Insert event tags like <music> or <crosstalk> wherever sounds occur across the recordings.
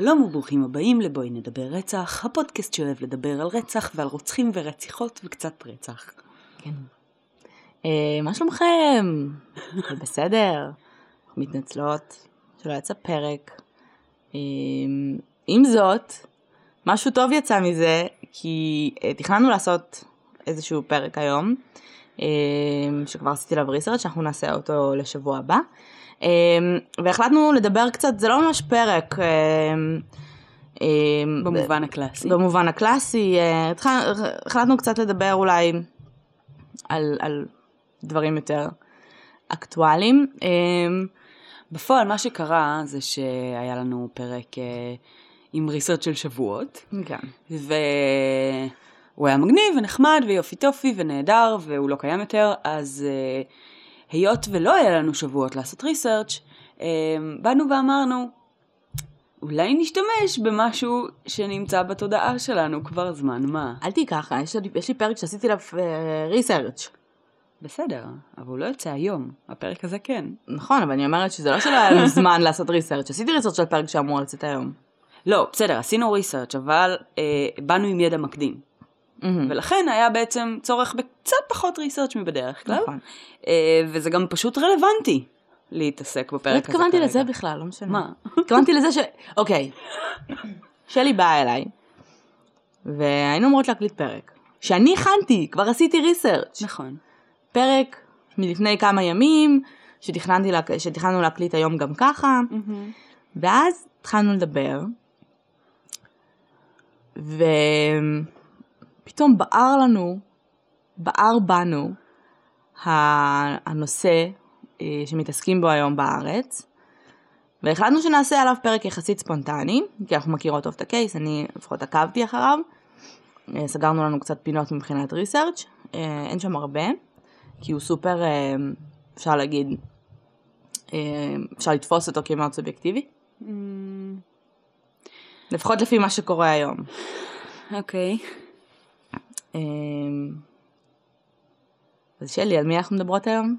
שלום וברוכים הבאים לבואי נדבר רצח, הפודקאסט שאוהב לדבר על רצח ועל רוצחים ורציחות וקצת רצח. כן. אה, מה שלומכם? בסדר? מתנצלות שלא יצא פרק. אה, עם זאת, משהו טוב יצא מזה, כי אה, תכננו לעשות איזשהו פרק היום, אה, שכבר עשיתי עליו ריסרצ' שאנחנו נעשה אותו לשבוע הבא. אה, והחלטנו לדבר קצת, זה לא ממש פרק. אה, אה, במובן הקלאסי. במובן הקלאסי, אה, החלטנו קצת לדבר אולי על, על דברים יותר אקטואליים. בפועל מה שקרה זה שהיה לנו פרק אה, עם ריסרצ' של שבועות, כן. והוא היה מגניב ונחמד ויופי טופי ונהדר והוא לא קיים יותר, אז אה, היות ולא היה לנו שבועות לעשות ריסרצ', אה, באנו ואמרנו, אולי נשתמש במשהו שנמצא בתודעה שלנו כבר זמן מה. אל תהיי ככה, יש, לי- יש לי פרק שעשיתי עליו ריסרצ'. בסדר, אבל הוא לא יוצא היום, הפרק הזה כן. נכון, אבל אני אומרת שזה לא שלא היה לנו זמן לעשות ריסרצ'. עשיתי ריסרצ' של פרק שאמור לצאת היום. לא, בסדר, עשינו ריסרצ', אבל אה, באנו עם ידע מקדים. מהמם. ולכן היה בעצם צורך בקצת פחות ריסרצ' מבדרך כלל. נכון. אה, וזה גם פשוט רלוונטי להתעסק בפרק לא הזה התכוונתי כרגע. לזה בכלל, לא משנה. מה? התכוונתי לזה ש... אוקיי. שלי באה אליי, והיינו אמורות להקליט פרק. שאני הכנתי, כבר עשיתי ריסרצ'. נכון. פרק מלפני כמה ימים, שתכננתי, לה- שתכננו להקליט היום גם ככה, ואז התחלנו לדבר, ופתאום בער לנו, בער בנו, הנושא אה, שמתעסקים בו היום בארץ, והחלטנו שנעשה עליו פרק יחסית ספונטני, כי אנחנו מכירות טוב את הקייס, אני לפחות עקבתי אחריו. אה, סגרנו לנו קצת פינות מבחינת ריסרצ', אה, אין שם הרבה, כי הוא סופר, אפשר להגיד, אפשר לתפוס אותו כמאוד סובייקטיבי. לפחות לפי מה שקורה היום. אוקיי. אה, אז שלי, על מי אנחנו מדברות היום?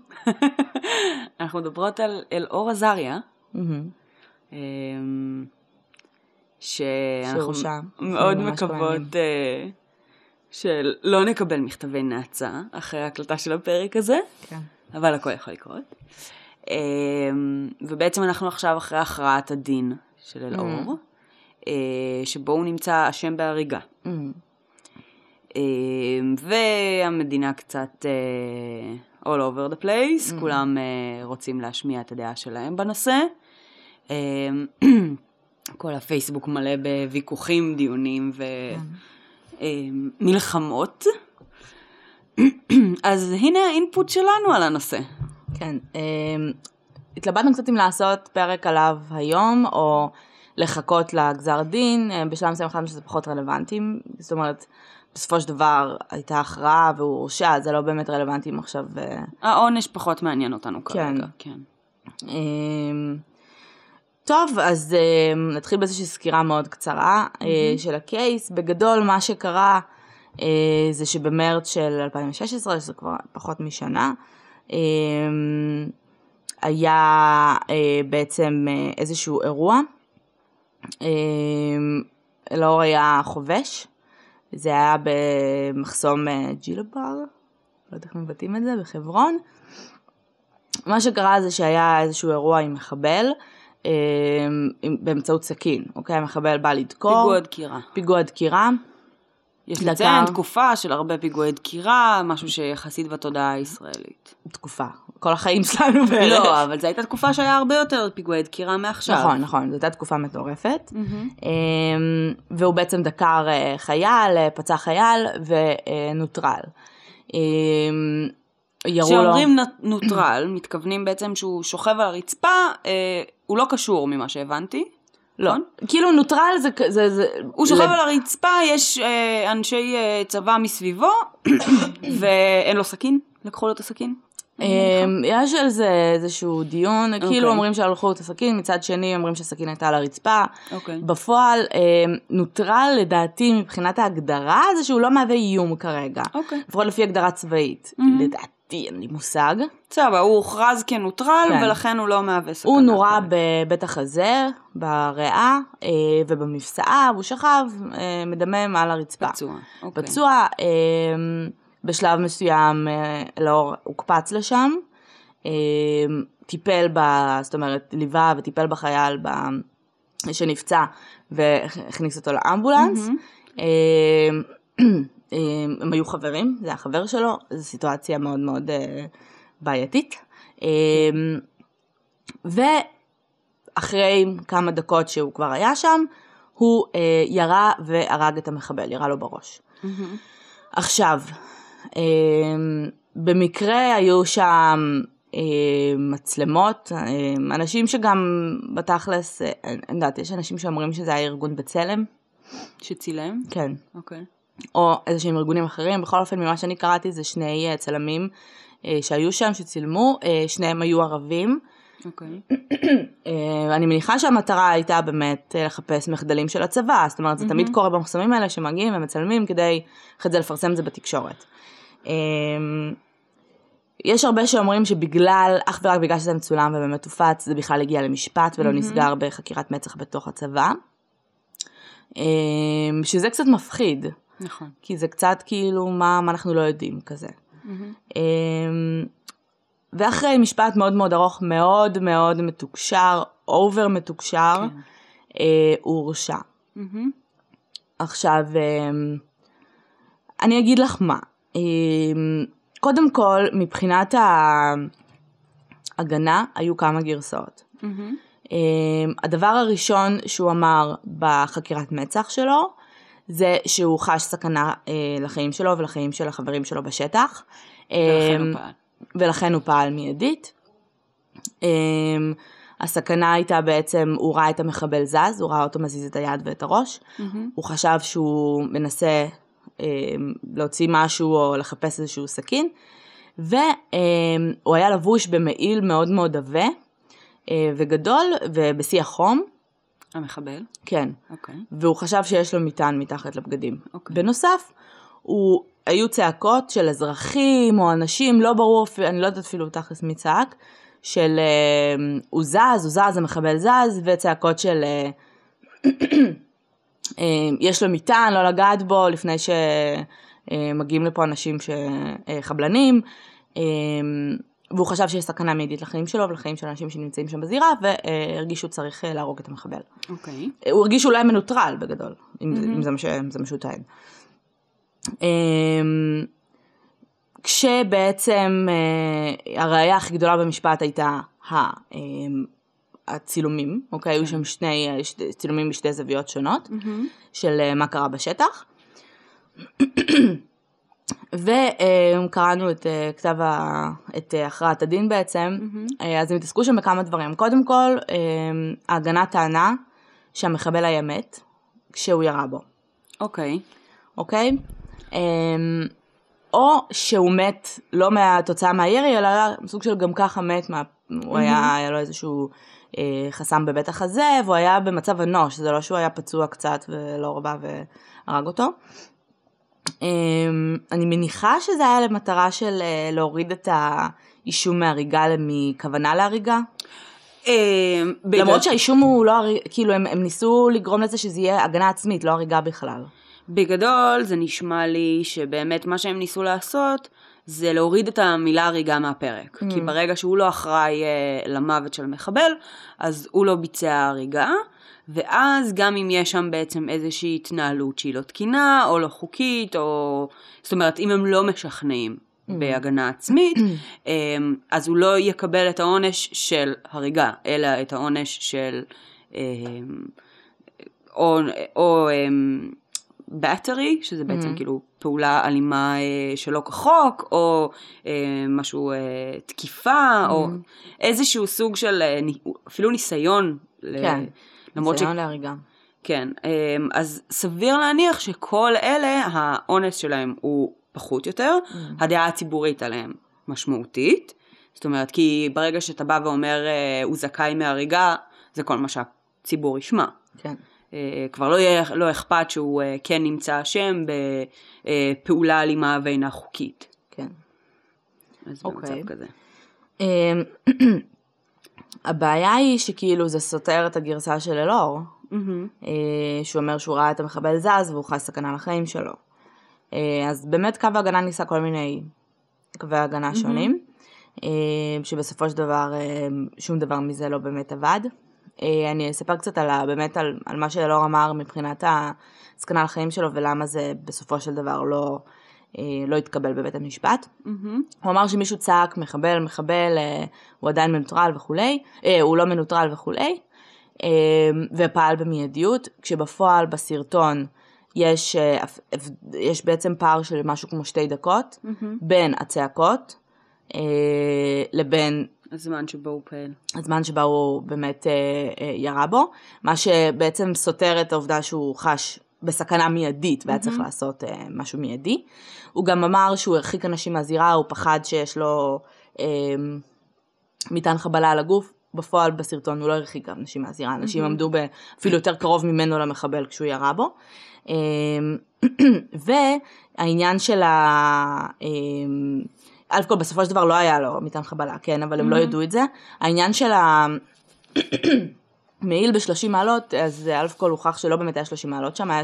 <laughs> אנחנו מדברות על אלאור עזריה. אה, שאנחנו. מאוד. מקוות אה, שלא נקבל מכתבי נאצה אחרי ההקלטה של הפרק הזה. כן. אבל הכל יכול לקרות. אמ, ובעצם אנחנו עכשיו אחרי הכרעת הדין של אלאור, אה, שבו הוא נמצא אשם בהריגה. אמ, והמדינה קצת אה, all over the place, כולם אה, רוצים להשמיע את הדעה שלהם בנושא. אמ, <clears throat> כל הפייסבוק מלא בוויכוחים, דיונים ומלחמות. <clears throat> אז הנה האינפוט שלנו על הנושא. כן, התלבטנו קצת אם לעשות פרק עליו היום, או לחכות לגזר דין, אה, בשלב מסוים החלטנו שזה פחות רלוונטי, זאת אומרת, בסופו של דבר הייתה הכרעה והוא הורשע, זה לא באמת רלוונטי אם עכשיו... אה, העונש פחות מעניין אותנו כן. כרגע. כן. אמ, טוב, אז אמ, נתחיל באיזושהי סקירה מאוד קצרה אה, של הקייס. בגדול, מה שקרה אה, זה שבמרץ של 2016, שזה כבר פחות משנה, אמ, היה אה, בעצם אה, איזשהו אירוע. אמ, אלאור היה חובש, זה היה במחסום אה, ג'ילובר, לא יודעת איך מבטאים את זה, בחברון. מה שקרה זה שהיה איזשהו אירוע עם מחבל אה, באמצעות סכין, אוקיי? המחבל בא לדקור. פיגוע דקירה. פיגוע דקירה. יש. לציין תקופה של הרבה פיגועי דקירה, משהו שיחסית בתודעה הישראלית. תקופה. כל החיים שלנו בערך. לא, אבל זו הייתה תקופה שהיה הרבה יותר פיגועי דקירה מעכשיו. נכון, נכון, זו הייתה תקופה מטורפת. אה, והוא בעצם דקר אה, חייל, אה, פצע חייל ונוטרל. לו... כשאומרים נ- נוטרל, <clears throat> מתכוונים בעצם שהוא שוכב על הרצפה, אה, הוא לא קשור ממה שהבנתי. לא, נכון? כאילו נוטרל זה... זה, זה הוא שוכב לב- על הרצפה, יש אה, אנשי אה, צבא מסביבו, <clears throat> ואין לו סכין, לקחו לו את הסכין. אמ, יש על זה איזשהו דיון, כאילו אוקיי. אומרים שהלכו את הסכין, מצד שני אומרים שהסכין הייתה על הרצפה. אוקיי. בפועל אמ, נוטרל לדעתי מבחינת ההגדרה זה שהוא לא מהווה איום כרגע. אוקיי. לפחות לפי הגדרה צבאית. Mhm. לדעת- לדעתי, אין לי מושג. סבבה, הוא הוכרז כנוטרל, כן. ולכן הוא לא מהווה סכנה. הוא נורה בבית החזה, בריאה אה, ובמפסעה, והוא שכב אה, מדמם על הרצפה. פצוע. אוקיי. פצוע, אה, בשלב מסוים אה, לאור הוקפץ לשם, אה, טיפל ב... זאת אומרת, ליווה וטיפל בחייל ב... שנפצע והכניס אותו לאמבולנס. אה, אה, הם היו חברים, זה היה חבר שלו, זו סיטואציה מאוד מאוד אה, בעייתית. אה, ואחרי כמה דקות שהוא כבר היה שם, הוא אה, ירה והרג את המחבל, ירה לו בראש. מהמם. עכשיו, אה, במקרה היו שם אה, מצלמות, אה, אנשים שגם בתכלס, אה, אני יודעת, יש אנשים שאומרים שזה היה ארגון בצלם, שצילם? כן, אוקיי. או איזה שהם ארגונים אחרים, בכל אופן ממה שאני קראתי זה שני אה, צלמים אה, שהיו שם, שצילמו, שניהם היו ערבים. אוקיי. אה, אני מניחה שהמטרה הייתה באמת לחפש מחדלים של הצבא, זאת אומרת זה תמיד קורה במחסומים האלה שמגיעים ומצלמים כדי אחרי זה לפרסם את זה בתקשורת. אה, יש הרבה שאומרים שבגלל, אך ורק בגלל שזה מצולם ובאמת הופץ, זה בכלל הגיע למשפט ולא נסגר בחקירת מצ"ח בתוך הצבא. אה, שזה קצת מפחיד, נכון. כי זה קצת כאילו מה, מה אנחנו לא יודעים כזה. אמ, ואחרי משפט מאוד מאוד ארוך, מאוד מאוד מתוקשר, אובר מתוקשר, כן. אה, הוא הורשע. מהמם. עכשיו, אמ, אני אגיד לך מה. אמ, קודם כל, מבחינת ההגנה, היו כמה גרסאות. אמ, הדבר הראשון שהוא אמר בחקירת מצ"ח שלו, זה שהוא חש סכנה אה, לחיים שלו ולחיים של החברים שלו בשטח. ולכן אמ, הוא פעל. ולכן הוא פעל מיידית. הסכנה הייתה בעצם, הוא ראה את המחבל זז, הוא ראה אותו מזיז את היד ואת הראש, מהמם. הוא חשב שהוא מנסה להוציא משהו או לחפש איזשהו סכין, והוא היה לבוש במעיל מאוד מאוד עבה אה, וגדול ובשיא החום, המחבל? כן, אוקיי. והוא חשב שיש לו מטען מתחת לבגדים. אוקיי. בנוסף, הוא, היו צעקות של אזרחים או אנשים, לא ברור, אני לא יודעת אפילו תכלס מי צעק, של אה, הוא זז, הוא זז, המחבל זז, וצעקות של אה, יש לו מטען, לא לגעת בו, לפני שמגיעים לפה אנשים שחבלנים. אה, והוא חשב שיש סכנה מיידית לחיים שלו ולחיים של אנשים שנמצאים שם בזירה, והרגיש שהוא צריך אה, להרוג את המחבל. אוקיי. הוא הרגיש אולי מנוטרל בגדול, אם, mm-hmm. אם זה מה ש- אם זה מה שהוא טוען. אמ, כשבעצם אה, הראייה הכי גדולה במשפט הייתה אמ, הצילומים, אוקיי? היו שם שני צילומים בשתי זוויות שונות. של אה, מה קרה בשטח. <clears throat> וקראנו את אה, כתב ה... את אה, הכרעת הדין בעצם, אז הם התעסקו שם בכמה דברים. קודם כל, ההגנה טענה שהמחבל היה מת כשהוא ירה בו, אוקיי. אוקיי? או שהוא מת לא מהתוצאה מהירי, אלא סוג של גם ככה מת, מה... הוא היה, היה לו איזשהו חסם בבית החזה, והוא היה במצב אנוש, זה לא שהוא היה פצוע קצת ולא רבה והרג אותו. אמ, אני מניחה שזה היה למטרה של אה, להוריד את האישום מהריגה מכוונה להריגה. אה, למרות שהאישום הוא לא, כאילו הם, הם ניסו לגרום לזה שזה יהיה הגנה עצמית, לא הריגה בכלל. בגדול זה נשמע לי שבאמת מה שהם ניסו לעשות זה להוריד את המילה הריגה מהפרק. Mm. כי ברגע שהוא לא אחראי אה, למוות של המחבל, אז הוא לא ביצע הריגה, ואז גם אם יש שם בעצם איזושהי התנהלות שהיא לא תקינה או לא חוקית, או... זאת אומרת, אם הם לא משכנעים בהגנה עצמית, אה, אז הוא לא יקבל את העונש של הריגה, אלא את העונש של... אה, או, או battery, שזה בעצם כאילו פעולה אלימה אה, שלא כחוק, או אה, משהו, אה, תקיפה, או איזשהו סוג של, אה, אפילו ניסיון. ל- כן, למרות ש... ניסיון להריגה. כן, אמ, אז סביר להניח שכל אלה, האונס שלהם הוא פחות יותר, הדעה הציבורית עליהם משמעותית. זאת אומרת, כי ברגע שאתה בא ואומר אה, הוא זכאי מהריגה, זה כל מה שהציבור ישמע. כן. אה, כבר לא יהיה, לא אכפת שהוא אה, כן נמצא אשם בפעולה אלימה ואינה חוקית. כן. אז אוקיי. במצב כזה. אמ, <clears throat> הבעיה היא שכאילו זה סותר את הגרסה של אלאור. אה, שהוא אומר שהוא ראה את המחבל זז והוא חי סכנה לחיים שלו. אז באמת קו ההגנה ניסה כל מיני קווי הגנה שונים, אה, שבסופו של דבר שום דבר מזה לא באמת עבד. אה, אני אספר קצת על, ה- באמת על, על מה שאלאור אמר מבחינת הסכנה לחיים שלו ולמה זה בסופו של דבר לא, אה, לא התקבל בבית המשפט. מהמם. הוא אמר שמישהו צעק מחבל מחבל אה, הוא עדיין מנוטרל וכולי הוא לא מנוטרל וכולי ופעל במיידיות כשבפועל בסרטון יש, יש בעצם פער של משהו כמו שתי דקות מהמם. בין הצעקות לבין הזמן שבו הוא פעל. הזמן שבה הוא באמת אה, אה, ירה בו, מה שבעצם סותר את העובדה שהוא חש בסכנה מיידית והיה צריך לעשות אה, משהו מיידי. הוא גם אמר שהוא הרחיק אנשים מהזירה, הוא פחד שיש לו אה, מטען חבלה על הגוף. בפועל בסרטון הוא לא הרחיק אנשים מהזירה, אנשים עמדו ב- אפילו יותר קרוב ממנו למחבל כשהוא ירה בו. אה, <clears throat> והעניין של ה... אה, אלף כל בסופו של דבר לא היה לו מטען חבלה, כן, אבל הם לא ידעו את זה. העניין של המעיל <coughs> ב-30 מעלות, אז אלף כל הוכח שלא באמת היה 30 מעלות שם, היה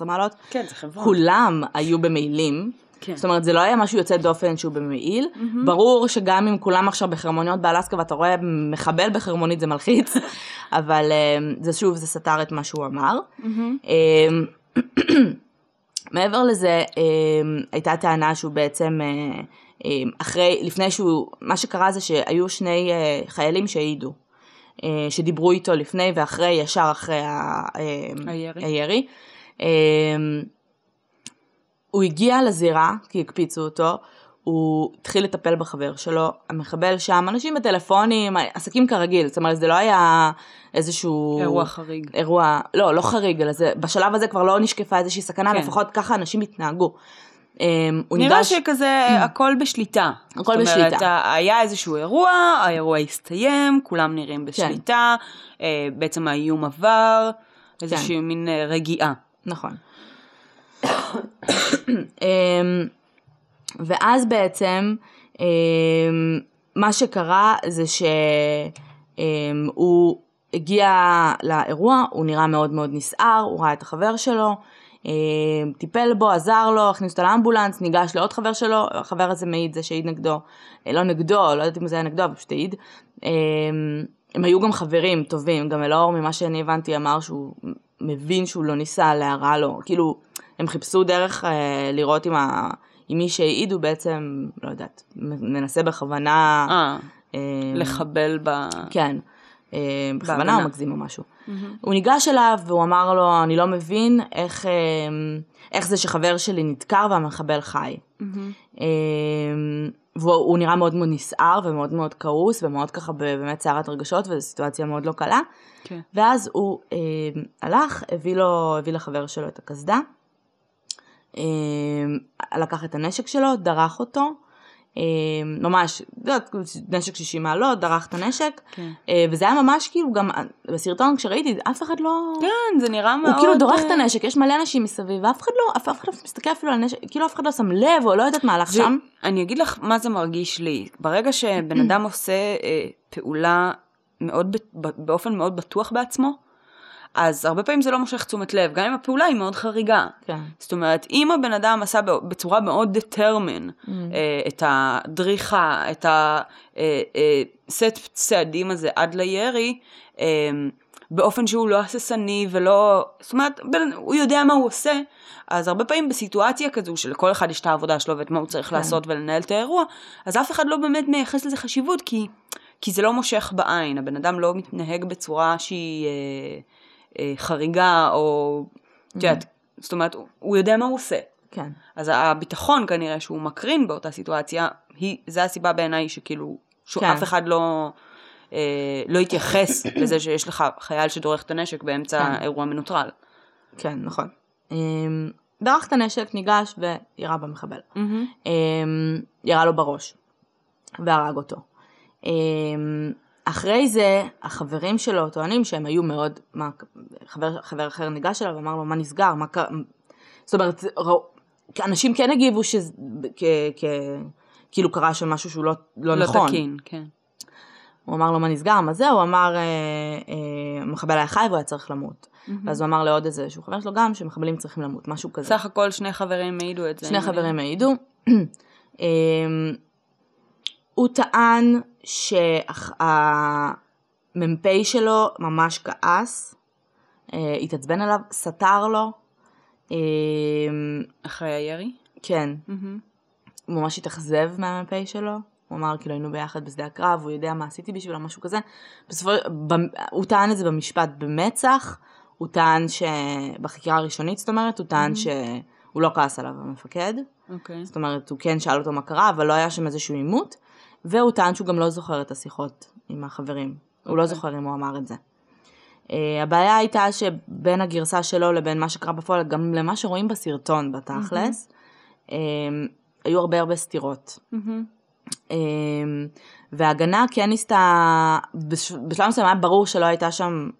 16-17 מעלות. כן, זה חברה. כולם היו במעילים. כן. זאת אומרת, זה לא היה משהו יוצא דופן שהוא במעיל. ברור שגם אם כולם עכשיו בחרמוניות באלסקה ואתה רואה מחבל בחרמונית זה מלחיץ, <laughs> אבל אה, זה שוב, זה סתר את מה שהוא אמר. מהמם. אה, <coughs> מעבר לזה, אה, הייתה טענה שהוא בעצם, אה, אחרי, לפני שהוא, מה שקרה זה שהיו שני אה, חיילים שהעידו, אה, שדיברו איתו לפני ואחרי, ישר אחרי ה- אה, הירי. הירי. אה, הוא הגיע לזירה, כי הקפיצו אותו, הוא התחיל לטפל בחבר שלו, המחבל שם, אנשים בטלפונים, עסקים כרגיל, זאת אומרת זה לא היה איזשהו... אירוע חריג. אירוע, לא, לא חריג, אלא זה, בשלב הזה כבר לא נשקפה איזושהי סכנה, כן. לפחות ככה אנשים התנהגו. אמ, הוא נראה ניגש, שכזה הכל בשליטה. הכל זאת אומרת, בשליטה. ה- היה איזשהו אירוע, האירוע הסתיים, כולם נראים בשליטה, אה, בעצם האיום עבר, איזושהי מין אה, רגיעה. נכון. אמ, ואז בעצם, אמ, מה שקרה זה שהוא הגיע לאירוע, הוא נראה מאוד מאוד נסער, הוא ראה את החבר שלו, טיפל בו, עזר לו, הכניס אותו לאמבולנס, ניגש לעוד חבר שלו, החבר הזה מעיד, זה שהעיד נגדו, אה, לא נגדו, לא יודעת אם זה היה נגדו, אבל פשוט העיד. אמ, הם היו גם חברים טובים, גם אלאור ממה שאני הבנתי אמר שהוא מבין שהוא לא ניסה להרע לו, כאילו הם חיפשו דרך אה, לראות אם, ה... אם מי שהעיד הוא בעצם, לא יודעת, מנסה בכוונה, אה, אה, לחבל ב... כן, אה, בכוונה בהגנה. או מגזים או משהו. הוא ניגש אליו והוא אמר לו, אני לא מבין איך, אה, איך זה שחבר שלי נדקר והמחבל חי. אה, והוא הוא נראה מאוד מאוד נסער ומאוד מאוד כעוס ומאוד ככה באמת סערת רגשות וזו סיטואציה מאוד לא קלה. כן. ואז הוא אה, הלך, הביא לו, הביא לחבר שלו את הקסדה, אה, לקח את הנשק שלו, דרך אותו, אה, ממש, את יודעת, נשק 60 מעלות, דרך את הנשק, כן. אה, וזה היה ממש כאילו גם בסרטון כשראיתי, אף אחד לא... כן, זה נראה מאוד... הוא כאילו דורך את אה, הנשק, יש מלא אנשים מסביב, ואף אחד לא, אף, אף אחד לא מסתכל אפילו על הנשק, כאילו אף אחד לא שם לב, או לא יודעת מה הלך זה- שם. אני אגיד לך מה זה מרגיש לי. ברגע שבן <clears throat> אדם עושה אה, פעולה מאוד, באופן מאוד בטוח בעצמו, אז הרבה פעמים זה לא מושך תשומת לב, גם אם הפעולה היא מאוד חריגה. כן. זאת אומרת, אם הבן אדם עשה בצורה מאוד determine אה, את הדריכה, את הסט צעדים הזה עד לירי, אה, באופן שהוא לא הססני ולא, זאת אומרת, בן- הוא יודע מה הוא עושה, אז הרבה פעמים בסיטואציה כזו שלכל אחד יש את העבודה שלו ואת מה הוא צריך כן. לעשות ולנהל את האירוע, אז אף אחד לא באמת מייחס לזה חשיבות, כי, כי זה לא מושך בעין, הבן אדם לא מתנהג בצורה שהיא אה, אה, חריגה, או, את יודעת, זאת אומרת, הוא- יודע מה הוא עושה. כן. אז הביטחון כנראה שהוא מקרין באותה סיטואציה, היא, זה הסיבה בעיניי שכאילו, כן. שאף אחד לא, אה, לא יתייחס <coughs> לזה שיש לך חייל שדורך את הנשק באמצע כן. אירוע מנוטרל. כן, נכון. אמ, דרך את הנשק, ניגש וירה במחבל. אמ, ירה לו בראש, והרג אותו. אמ, אחרי זה, החברים שלו טוענים שהם היו מאוד, מה, חבר, חבר אחר ניגש אליו ואמר לו, מה נסגר, מה קרה, זאת אומרת, ראו- אנשים כן הגיבו שזה, כ, כ, כאילו קרה שם משהו שהוא לא, לא, לא נכון. תקין, כן. הוא אמר לו מה נסגר, מה זה, הוא אמר, אה, אה, המחבל היה חי והוא היה צריך למות. ואז הוא אמר לעוד איזה שהוא חבר שלו גם, שמחבלים צריכים למות, משהו כזה. סך הכל שני חברים העידו את זה. שני חברים העידו. <clears throat> הוא טען שהמ"פ שלו ממש כעס, אה, התעצבן עליו, סתר לו. אמ, אחרי הירי? כן. הוא ממש התאכזב מהמ"פ שלו. הוא אמר כאילו היינו ביחד בשדה הקרב, הוא יודע מה עשיתי בשבילו, משהו כזה. בסופו, ב, הוא טען את זה במשפט במצח, הוא טען שבחקירה הראשונית, זאת אומרת, הוא טען שהוא לא כעס עליו המפקד. אוקיי. זאת אומרת, הוא כן שאל אותו מה קרה, אבל לא היה שם איזשהו עימות, והוא טען שהוא גם לא זוכר את השיחות עם החברים. הוא לא אוקיי. זוכר אם הוא אמר את זה. Uh, הבעיה הייתה שבין הגרסה שלו לבין מה שקרה בפועל, גם למה שרואים בסרטון בתכלס, um, היו הרבה הרבה סתירות. מהמם. Um, וההגנה כן ניסתה, בש- בשלב מסוים היה ברור שלא הייתה שם,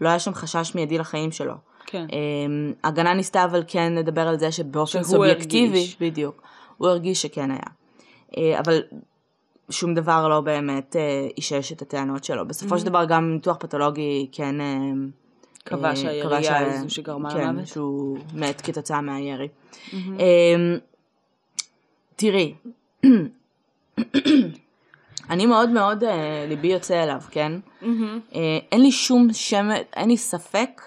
לא היה שם חשש מיידי לחיים שלו. כן. אמ, הגנה ניסתה אבל כן לדבר על זה שבאופן סובייקטיבי, הרגיש. בדיוק, הוא הרגיש שכן היה. אה, אבל שום דבר לא באמת אה, אישש את הטענות שלו. בסופו של דבר גם ניתוח פתולוגי כן אה, קבע אה, שהירייה שה- היא זו שגרמה כן, למוות. שהוא מת כתוצאה מהירי. מהמם. אמ, תראי, <clears throat> אני מאוד מאוד, ליבי יוצא אליו, כן? אה, אין לי שום שם, אין לי ספק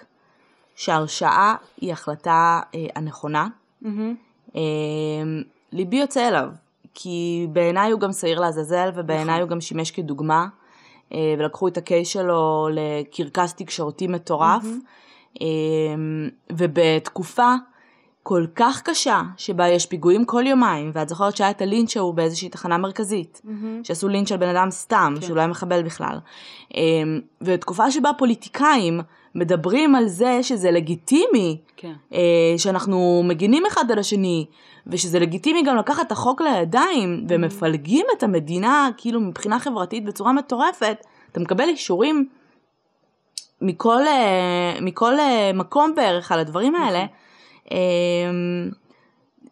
שהרשעה היא החלטה הנכונה. אה, ליבי יוצא אליו, כי בעיניי הוא גם שעיר לעזאזל, ובעיניי נכון. הוא גם שימש כדוגמה, אה, ולקחו את הקייס שלו לקרקס תקשורתי מטורף, אה, ובתקופה כל כך קשה, שבה יש פיגועים כל יומיים, ואת זוכרת שהיה את הלינץ' ההוא באיזושהי תחנה מרכזית, מהמם. שעשו לינץ' על בן אדם סתם, כן. שהוא לא היה מחבל בכלל. אמ, ותקופה שבה פוליטיקאים מדברים על זה שזה לגיטימי, כן. אה, שאנחנו מגינים אחד על השני, ושזה לגיטימי גם לקחת את החוק לידיים, ומפלגים את המדינה, כאילו מבחינה חברתית בצורה מטורפת, אתה מקבל אישורים מכל, אה, מכל אה, מקום בערך על הדברים האלה. אמ,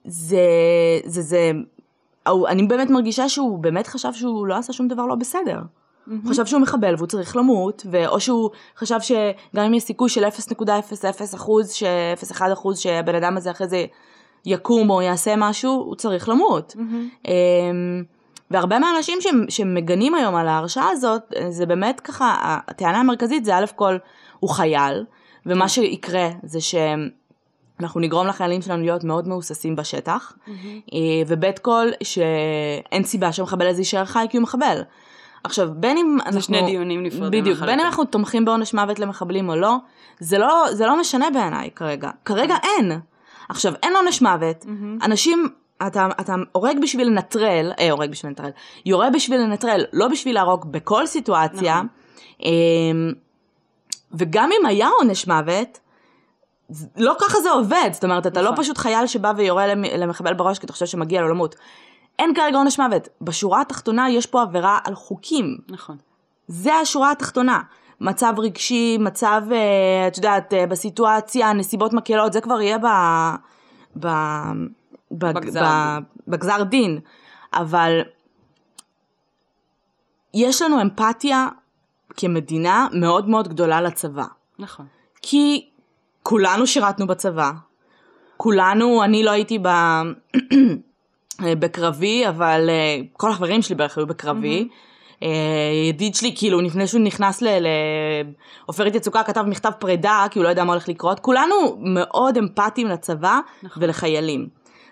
זה, זה, זה, אני באמת מרגישה שהוא באמת חשב שהוא לא עשה שום דבר לא בסדר. הוא חשב שהוא מחבל והוא צריך למות, או שהוא חשב שגם אם יש סיכוי של 0.00 אחוז, ש- 0.1 אחוז שהבן אדם הזה אחרי זה יקום או יעשה משהו, הוא צריך למות. מהמם. אמ, והרבה מהאנשים שהם- שמגנים היום על ההרשעה הזאת, זה באמת ככה, הטענה המרכזית זה א' כל, הוא חייל, ומה שיקרה זה שאנחנו נגרום לחיילים שלנו להיות מאוד מהוססים בשטח, אה, וב' כל, שאין סיבה שהמחבל הזה יישאר חי כי הוא מחבל. עכשיו, בין אם אנחנו... שני דיונים נפרדים בדיוק, בין. אם אנחנו תומכים בעונש מוות למחבלים או לא, זה לא, זה לא משנה בעיניי כרגע. כרגע אין. עכשיו, אין עונש מוות, אנשים, אתה, אתה הורג בשביל לנטרל, אה, הורג בשביל לנטרל, יורה בשביל לנטרל, לא בשביל להרוג בכל סיטואציה, נכון. אמ, וגם אם היה עונש מוות, לא ככה זה עובד, זאת אומרת, אתה לא נכון. פשוט חייל שבא ויורה למ- למחבל בראש כי אתה חושב שמגיע לו למות. אין כרגע עונש מוות. בשורה התחתונה יש פה עבירה על חוקים. נכון. זה השורה התחתונה. מצב רגשי, מצב, אה, את יודעת, אה, בסיטואציה, נסיבות מקלות, זה כבר יהיה ב... ב... ב... בגזר ב... בגזר דין. אבל יש לנו אמפתיה כמדינה מאוד מאוד גדולה לצבא. נכון. כי כולנו שירתנו בצבא. כולנו, אני לא הייתי ב... <clears throat> בקרבי, אבל אה, כל החברים שלי בערך היו בקרבי. אה, ידיד שלי, כאילו, לפני שהוא נכנס ל... ל- עופרת יצוקה, כתב מכתב פרידה, כי הוא לא ידע מה הולך לקרות. כולנו מאוד אמפתיים לצבא נכון. ולחיילים.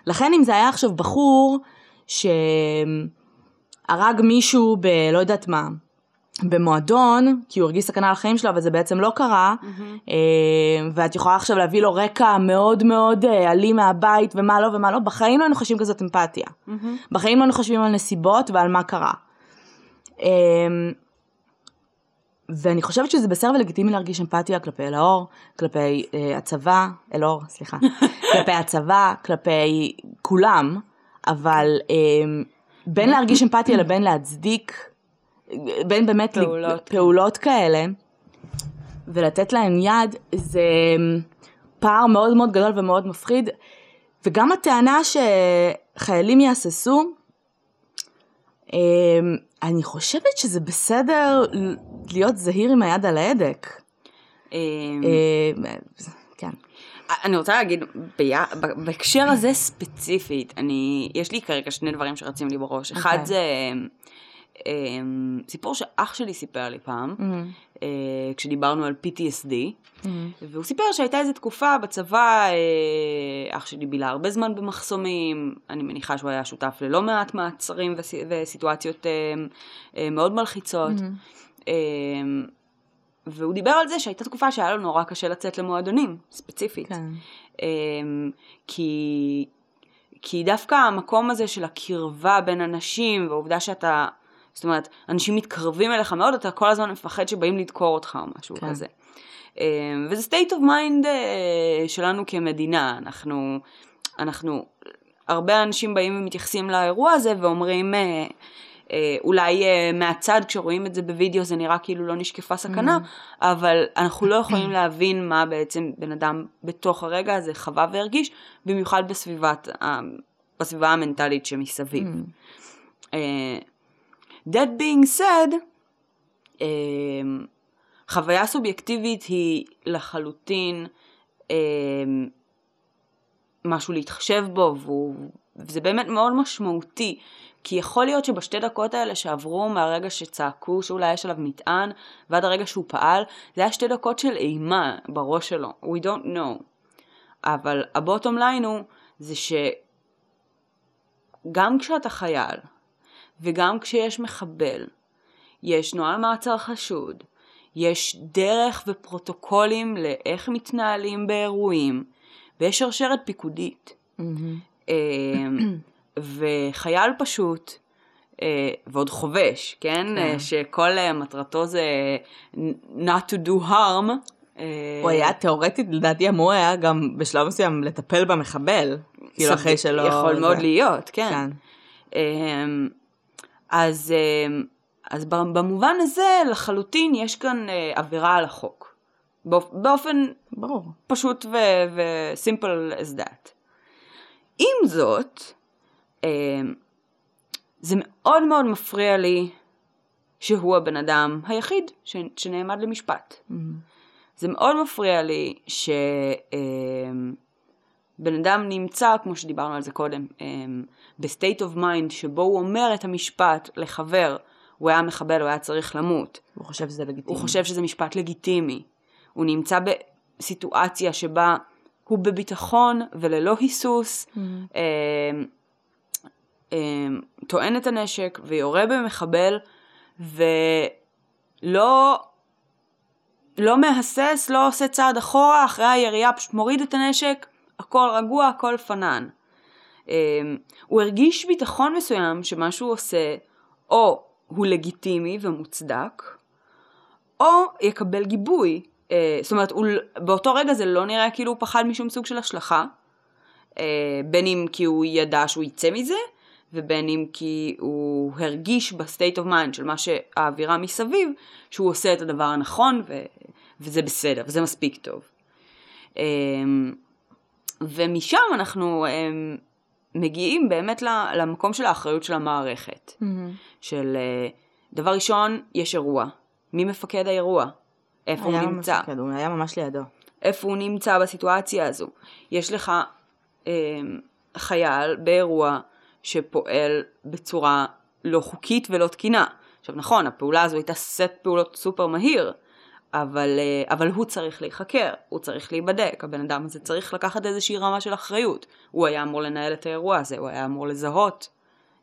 לכן אם זה היה עכשיו בחור שהרג מישהו ב... לא יודעת מה, במועדון, כי הוא הרגיש סכנה לחיים שלו, אבל זה בעצם לא קרה, אה, ואת יכולה עכשיו להביא לו רקע מאוד מאוד אה, אלים מהבית, ומה לא ומה לא, בחיים לא היינו חושבים כזאת אמפתיה. מהמם. בחיים לא היינו חושבים על נסיבות ועל מה קרה. אה, ואני חושבת שזה בסדר ולגיטימי להרגיש אמפתיה כלפי אלאור, כלפי אה, הצבא, אלאור, סליחה, <laughs> כלפי הצבא, כלפי כולם, אבל אה, בין להרגיש אמפתיה לבין להצדיק, בין באמת פעולות. פעולות כאלה, ולתת להם יד, זה פער מאוד מאוד גדול ומאוד מפחיד. וגם הטענה שחיילים יהססו, אמ, אני חושבת שזה בסדר להיות זהיר עם היד על ההדק. אמ, אמ, כן. אני רוצה להגיד. בהקשר הזה ספציפית, אני, יש לי כרגע שני דברים שרצים לי בראש. אחד אוקיי. זה אמ, סיפור שאח שלי סיפר לי פעם, אמ, אה, כשדיברנו על PTSD, אמ, והוא סיפר שהייתה איזו תקופה בצבא, אה, אח שלי בילה הרבה זמן במחסומים, אני מניחה שהוא היה שותף ללא מעט מעצרים וס... וסיטואציות אה, מאוד מלחיצות. אמ, אה, והוא דיבר על זה שהייתה תקופה שהיה לו נורא קשה לצאת למועדונים, ספציפית. כן. אמ, כי, כי דווקא המקום הזה של הקרבה בין אנשים, והעובדה שאתה, זאת אומרת, אנשים מתקרבים אליך מאוד, אתה כל הזמן מפחד שבאים לדקור אותך או משהו כן. כזה. אמ, וזה state of mind אה, שלנו כמדינה, אנחנו, אנחנו, הרבה אנשים באים ומתייחסים לאירוע הזה ואומרים, אה, אה, אולי מהצד כשרואים את זה בווידאו זה נראה כאילו לא נשקפה סכנה, אבל אנחנו לא יכולים להבין מה בעצם בן אדם בתוך הרגע הזה חווה והרגיש, במיוחד בסביבת, בסביבה המנטלית שמסביב. אה, that being said, אה, חוויה סובייקטיבית היא לחלוטין אה, משהו להתחשב בו, והוא, וזה באמת מאוד משמעותי, כי יכול להיות שבשתי דקות האלה שעברו מהרגע שצעקו שאולי יש עליו מטען, ועד הרגע שהוא פעל, זה היה שתי דקות של אימה בראש שלו, we don't know. אבל הבוטום ליין הוא, זה שגם כשאתה חייל, וגם כשיש מחבל, יש נוהל מעצר חשוד, יש דרך ופרוטוקולים לאיך מתנהלים באירועים, ויש שרשרת פיקודית. אמ, אמ, וחייל פשוט, אה, ועוד חובש, כן? כן. אה, שכל אה, מטרתו זה not to do harm. הוא היה תיאורטית, לדעתי אמור היה גם בשלב מסוים לטפל במחבל. כאילו אחרי שלא... יכול מאוד להיות, כן. כן. אז, אמ, אז במובן הזה לחלוטין יש כאן אה, עבירה על החוק. באופ- באופן ברור. פשוט ו-simple as that. עם זאת, אמ, זה מאוד מאוד מפריע לי שהוא הבן אדם היחיד ש- שנעמד למשפט. אמ, זה מאוד מפריע לי שבן אדם נמצא, כמו שדיברנו על זה קודם, אמ, ב state of mind שבו הוא אומר את המשפט לחבר, הוא היה מחבל, הוא היה צריך למות. הוא חושב שזה לגיטימי. הוא חושב שזה משפט לגיטימי. הוא נמצא בסיטואציה שבה הוא בביטחון וללא היסוס, אמ, אמ, אמ, טוען את הנשק ויורה במחבל, ולא לא מהסס, לא עושה צעד אחורה, אחרי הירייה פשוט מוריד את הנשק, הכל רגוע, הכל פנאן. אמ, הוא הרגיש ביטחון מסוים שמה שהוא עושה, או הוא לגיטימי ומוצדק, או יקבל גיבוי. אה, זאת אומרת, הוא, באותו רגע זה לא נראה כאילו הוא פחד משום סוג של השלכה, אה, בין אם כי הוא ידע שהוא יצא מזה, ובין אם כי הוא הרגיש ב state of mind של מה שהאווירה מסביב, שהוא עושה את הדבר הנכון, ו, וזה בסדר, וזה מספיק טוב. ומשם אנחנו אה, מגיעים באמת למקום של האחריות של המערכת. אמ, של אה, דבר ראשון, יש אירוע. מי מפקד האירוע? איפה הוא נמצא? מפקד, הוא היה ממש לידו. איפה הוא נמצא בסיטואציה הזו. יש לך אה, חייל באירוע שפועל בצורה לא חוקית ולא תקינה. עכשיו נכון, הפעולה הזו הייתה סט פעולות סופר מהיר, אבל, אה, אבל הוא צריך להיחקר, הוא צריך להיבדק, הבן אדם הזה צריך לקחת איזושהי רמה של אחריות. הוא היה אמור לנהל את האירוע הזה, הוא היה אמור לזהות,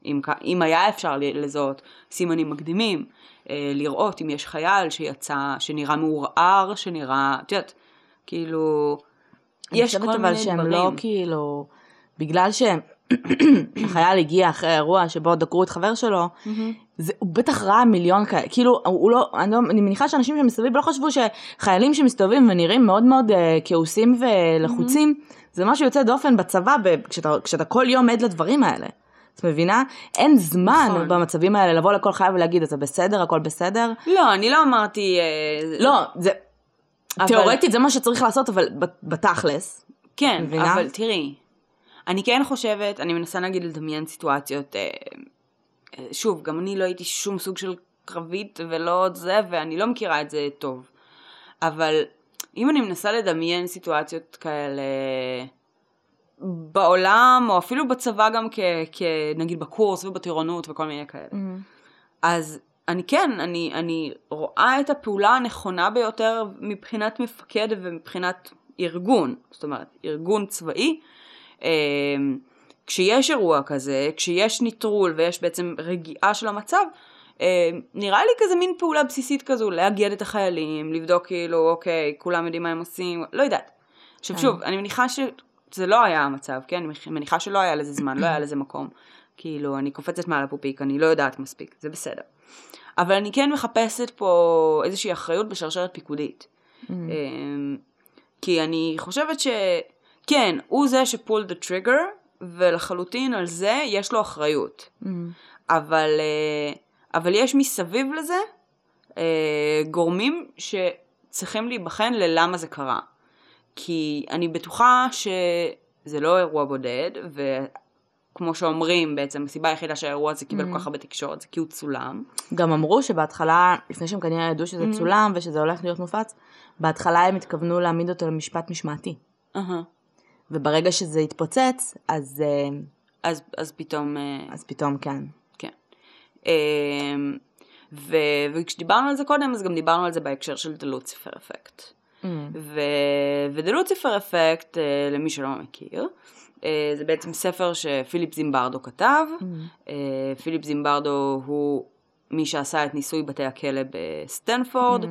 אם, אם היה אפשר לזהות סימנים מקדימים, אה, לראות אם יש חייל שיצא, שנראה מעורער, שנראה, את יודעת, כאילו, יש כל אני מיני חושבת דברים. אבל שהם לא כאילו, בגלל שהחייל <clears throat> הגיע אחרי האירוע שבו דקרו את חבר שלו, זה, הוא בטח ראה מיליון כאלה, כאילו, הוא, לא, אני, לא, אני מניחה שאנשים שמסביב לא חשבו שחיילים שמסתובבים ונראים מאוד מאוד uh, כעוסים ולחוצים, זה משהו יוצא דופן בצבא ב, כשאתה, כשאתה כל יום עד לדברים האלה. את מבינה? אין זמן נכון. במצבים האלה לבוא לכל חייל ולהגיד, אתה בסדר, הכל בסדר. לא, אני לא אמרתי... אה, לא, זה, אבל- תיאורטית זה מה שצריך לעשות, אבל בתכלס. כן, מבינה? אבל תראי, אני כן חושבת, אני מנסה נגיד לדמיין סיטואציות אה, שוב, גם אני לא הייתי שום סוג של קרבית ולא זה, ואני לא מכירה את זה טוב. אבל אם אני מנסה לדמיין סיטואציות כאלה בעולם, או אפילו בצבא גם כ... כ נגיד בקורס ובטירונות וכל מיני כאלה, Mm-hmm. אז אני כן, אני, אני רואה את הפעולה הנכונה ביותר מבחינת מפקד ומבחינת ארגון, זאת אומרת, ארגון צבאי. כשיש אירוע כזה, כשיש ניטרול ויש בעצם רגיעה של המצב, אה, נראה לי כזה מין פעולה בסיסית כזו, לאגד את החיילים, לבדוק כאילו, אוקיי, כולם יודעים מה הם עושים, לא יודעת. עכשיו כן. שוב, אני מניחה שזה לא היה המצב, כן? אני מניחה שלא היה לזה זמן, לא היה לזה מקום. כאילו, אני קופצת מעל הפופיק, אני לא יודעת מספיק, זה בסדר. אבל אני כן מחפשת פה איזושהי אחריות בשרשרת פיקודית. אמ, כי אני חושבת שכן, הוא זה שפול דה טריגר, ולחלוטין על זה יש לו אחריות. Mm-hmm. אבל, אה, אבל יש מסביב לזה אה, גורמים שצריכים להיבחן ללמה זה קרה. כי אני בטוחה שזה לא אירוע בודד, וכמו שאומרים בעצם, הסיבה היחידה שהאירוע הזה קיבל כל כך הרבה תקשורת זה כי הוא צולם. גם אמרו שבהתחלה, לפני שהם כנראה ידעו שזה Mm-hmm. צולם ושזה הולך להיות מופץ, בהתחלה הם התכוונו להעמיד אותו למשפט משמעתי. אהה. וברגע שזה התפוצץ, אז, אה, אז, אז פתאום... אה, אז פתאום כן. כן. אמ, ו, וכשדיברנו על זה קודם, אז גם דיברנו על זה בהקשר של The Lucifer Effect. Mm. ו-The Lucifer Effect, אה, למי שלא מכיר, אה, זה בעצם ספר שפיליפ זימברדו כתב. אה, פיליפ זימברדו הוא מי שעשה את ניסוי בתי הכלא בסטנפורד, אה,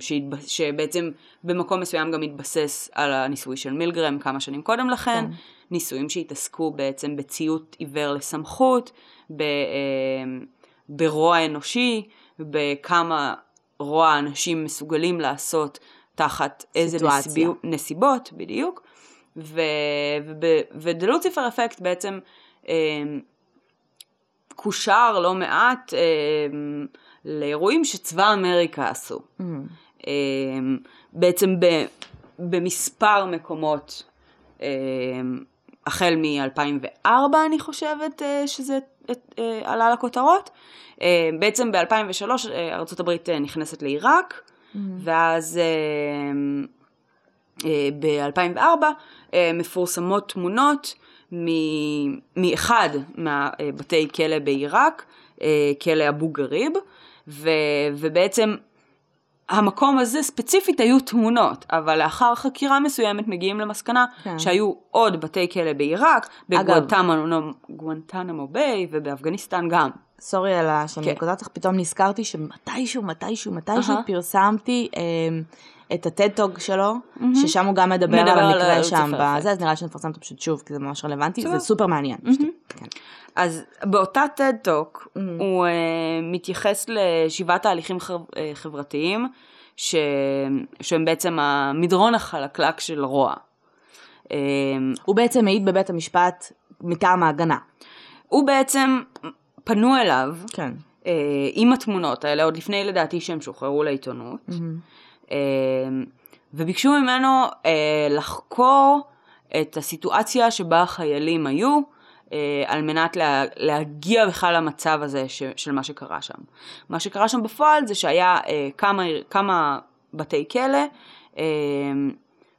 שהתב- שבעצם במקום מסוים גם התבסס על הניסוי של מילגרם כמה שנים קודם לכן. כן. ניסויים שהתעסקו בעצם בציות עיוור לסמכות, ב, אה, ברוע אנושי, בכמה רוע אנשים מסוגלים לעשות תחת איזה. נסיבי, נסיבות, בדיוק. ו- וב- ו-The Lucifer Effect בעצם אה, קושר לא מעט לאירועים שצבא אמריקה עשו. Mm. אה, בעצם ב, במספר מקומות, אה, החל מ-2004 אני חושבת אה, שזה אה, עלה לכותרות. אה, בעצם ב-2003 אה, ארה"ב נכנסת לעיראק, ואז אה, אה, ב-2004 אה, מפורסמות תמונות מ- מאחד מהבתי כלא בעיראק, כלא אבו גריב, ו- ובעצם המקום הזה ספציפית היו תמונות, אבל לאחר חקירה מסוימת מגיעים למסקנה כן. שהיו עוד בתי כלא בעיראק, בגואנטנמו ביי ובאפגניסטן גם. סורי על. שאני כן. קוטעת לך, פתאום נזכרתי שמתישהו, מתישהו, מתישהו אהה. פרסמתי אה, את הטד-טוג שלו, ששם הוא גם מדבר מדבר על על המקרה ה- שם בזה, אז נראה לי שנפרסם אותו פשוט שוב, כי זה ממש רלוונטי. זה סופר מעניין. פשוט, כן. אז באותה TED Talk Mm. הוא uh, מתייחס לשבעת תהליכים חב, uh, חברתיים ש... שהם בעצם המדרון החלקלק של רוע. Uh, הוא בעצם מעיד בבית המשפט מטעם ההגנה. הוא בעצם, פנו אליו כן. uh, עם התמונות האלה, עוד לפני לדעתי שהם שוחררו לעיתונות, uh, וביקשו ממנו uh, לחקור את הסיטואציה שבה החיילים היו, על מנת לה, להגיע בכלל למצב הזה ש, של מה שקרה שם. מה שקרה שם בפועל זה שהיה uh, כמה, כמה בתי כלא, uh,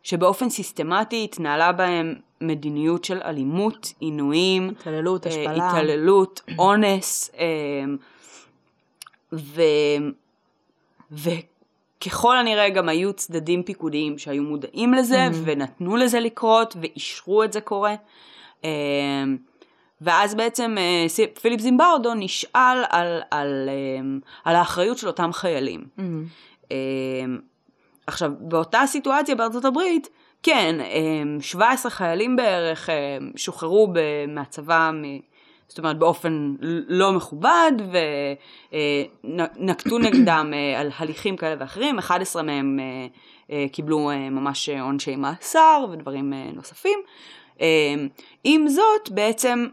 שבאופן סיסטמטי התנהלה בהם מדיניות של אלימות, עינויים, התעללות, אה, השפלה. התעללות, אונס, אה, ו... וככל הנראה גם היו צדדים פיקודיים שהיו מודעים לזה ונתנו לזה לקרות ואישרו את זה קורה. אה, ואז בעצם אה, פיליפ זימברדו נשאל על, על, אה, על האחריות של אותם חיילים. מהמם. אה, עכשיו, באותה סיטואציה בארצות הברית, כן, אה, 17 חיילים בערך אה, שוחררו מהצבא, זאת אומרת באופן לא מכובד, ונקטו נגדם אה, על הליכים כאלה ואחרים, 11 מהם אה, אה, קיבלו אה, ממש עונשי מאסר ודברים אה, נוספים. אה, עם זאת, בעצם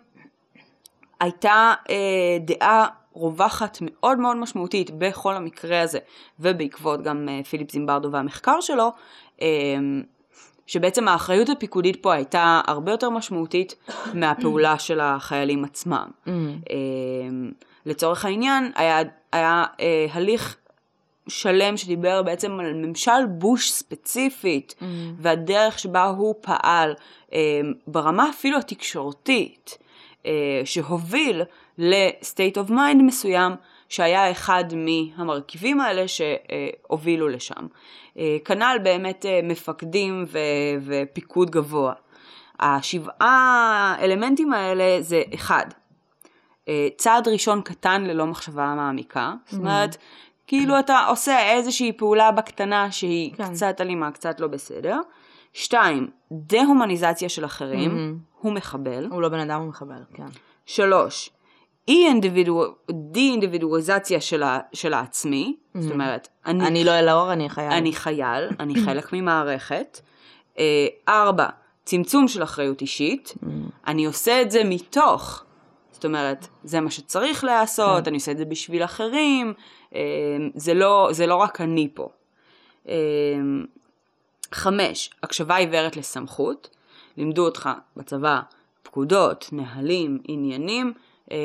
הייתה אה, דעה רווחת מאוד מאוד משמעותית בכל המקרה הזה, ובעקבות גם אה, פיליפ זימברדו והמחקר שלו, אה, שבעצם האחריות הפיקודית פה הייתה הרבה יותר משמעותית מהפעולה <coughs> של החיילים עצמם. Mm. אה, לצורך העניין, היה, היה אה, הליך שלם שדיבר בעצם על ממשל בוש ספציפית, Mm. והדרך שבה הוא פעל, אה, ברמה אפילו התקשורתית, שהוביל ל-state of mind מסוים, שהיה אחד מהמרכיבים האלה שהובילו לשם. אה, כנ"ל באמת אה, מפקדים ו- ופיקוד גבוה. השבעה אלמנטים האלה זה אחד, אה, צעד ראשון קטן ללא מחשבה מעמיקה, זאת אומרת, כאילו אתה עושה איזושהי פעולה בקטנה שהיא כן. קצת אלימה, קצת לא בסדר. שתיים, דה-הומניזציה של אחרים, הוא מחבל. הוא לא בן אדם, הוא מחבל, כן. שלוש, אי אינדיבידואליזציה של, ה- של העצמי, זאת אומרת, אני, אני לא אלאור, אני חייל. אני חייל, אני חלק ממערכת. אה, ארבע, צמצום של אחריות אישית, אני עושה את זה מתוך, זאת אומרת, זה מה שצריך להיעשות, אני עושה את זה בשביל אחרים, אה, זה לא, זה לא רק אני פה. אה, חמש, הקשבה עיוורת לסמכות, לימדו אותך בצבא פקודות, נהלים, עניינים, אה,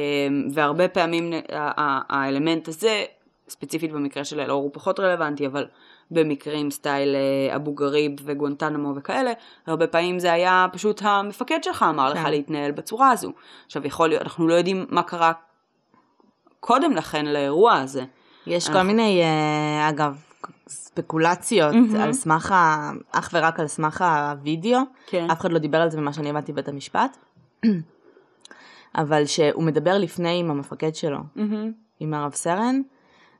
והרבה פעמים ה- ה- האלמנט הזה, ספציפית במקרה של אלאור הוא פחות רלוונטי, אבל במקרים סטייל אה, אבו גריב וגואנטנמו וכאלה, הרבה פעמים זה היה פשוט המפקד שלך אמר לך כן. להתנהל בצורה הזו. עכשיו יכול להיות, אנחנו לא יודעים מה קרה קודם לכן לאירוע הזה. יש כל אנחנו- מיני, אה, אגב, ספקולציות על סמך, ה- אך ורק על סמך הווידאו. כן. אף אחד לא דיבר על זה ממה שאני הבנתי בבית המשפט. <clears throat> אבל שהוא מדבר לפני עם המפקד שלו, מהמם. עם הרב סרן,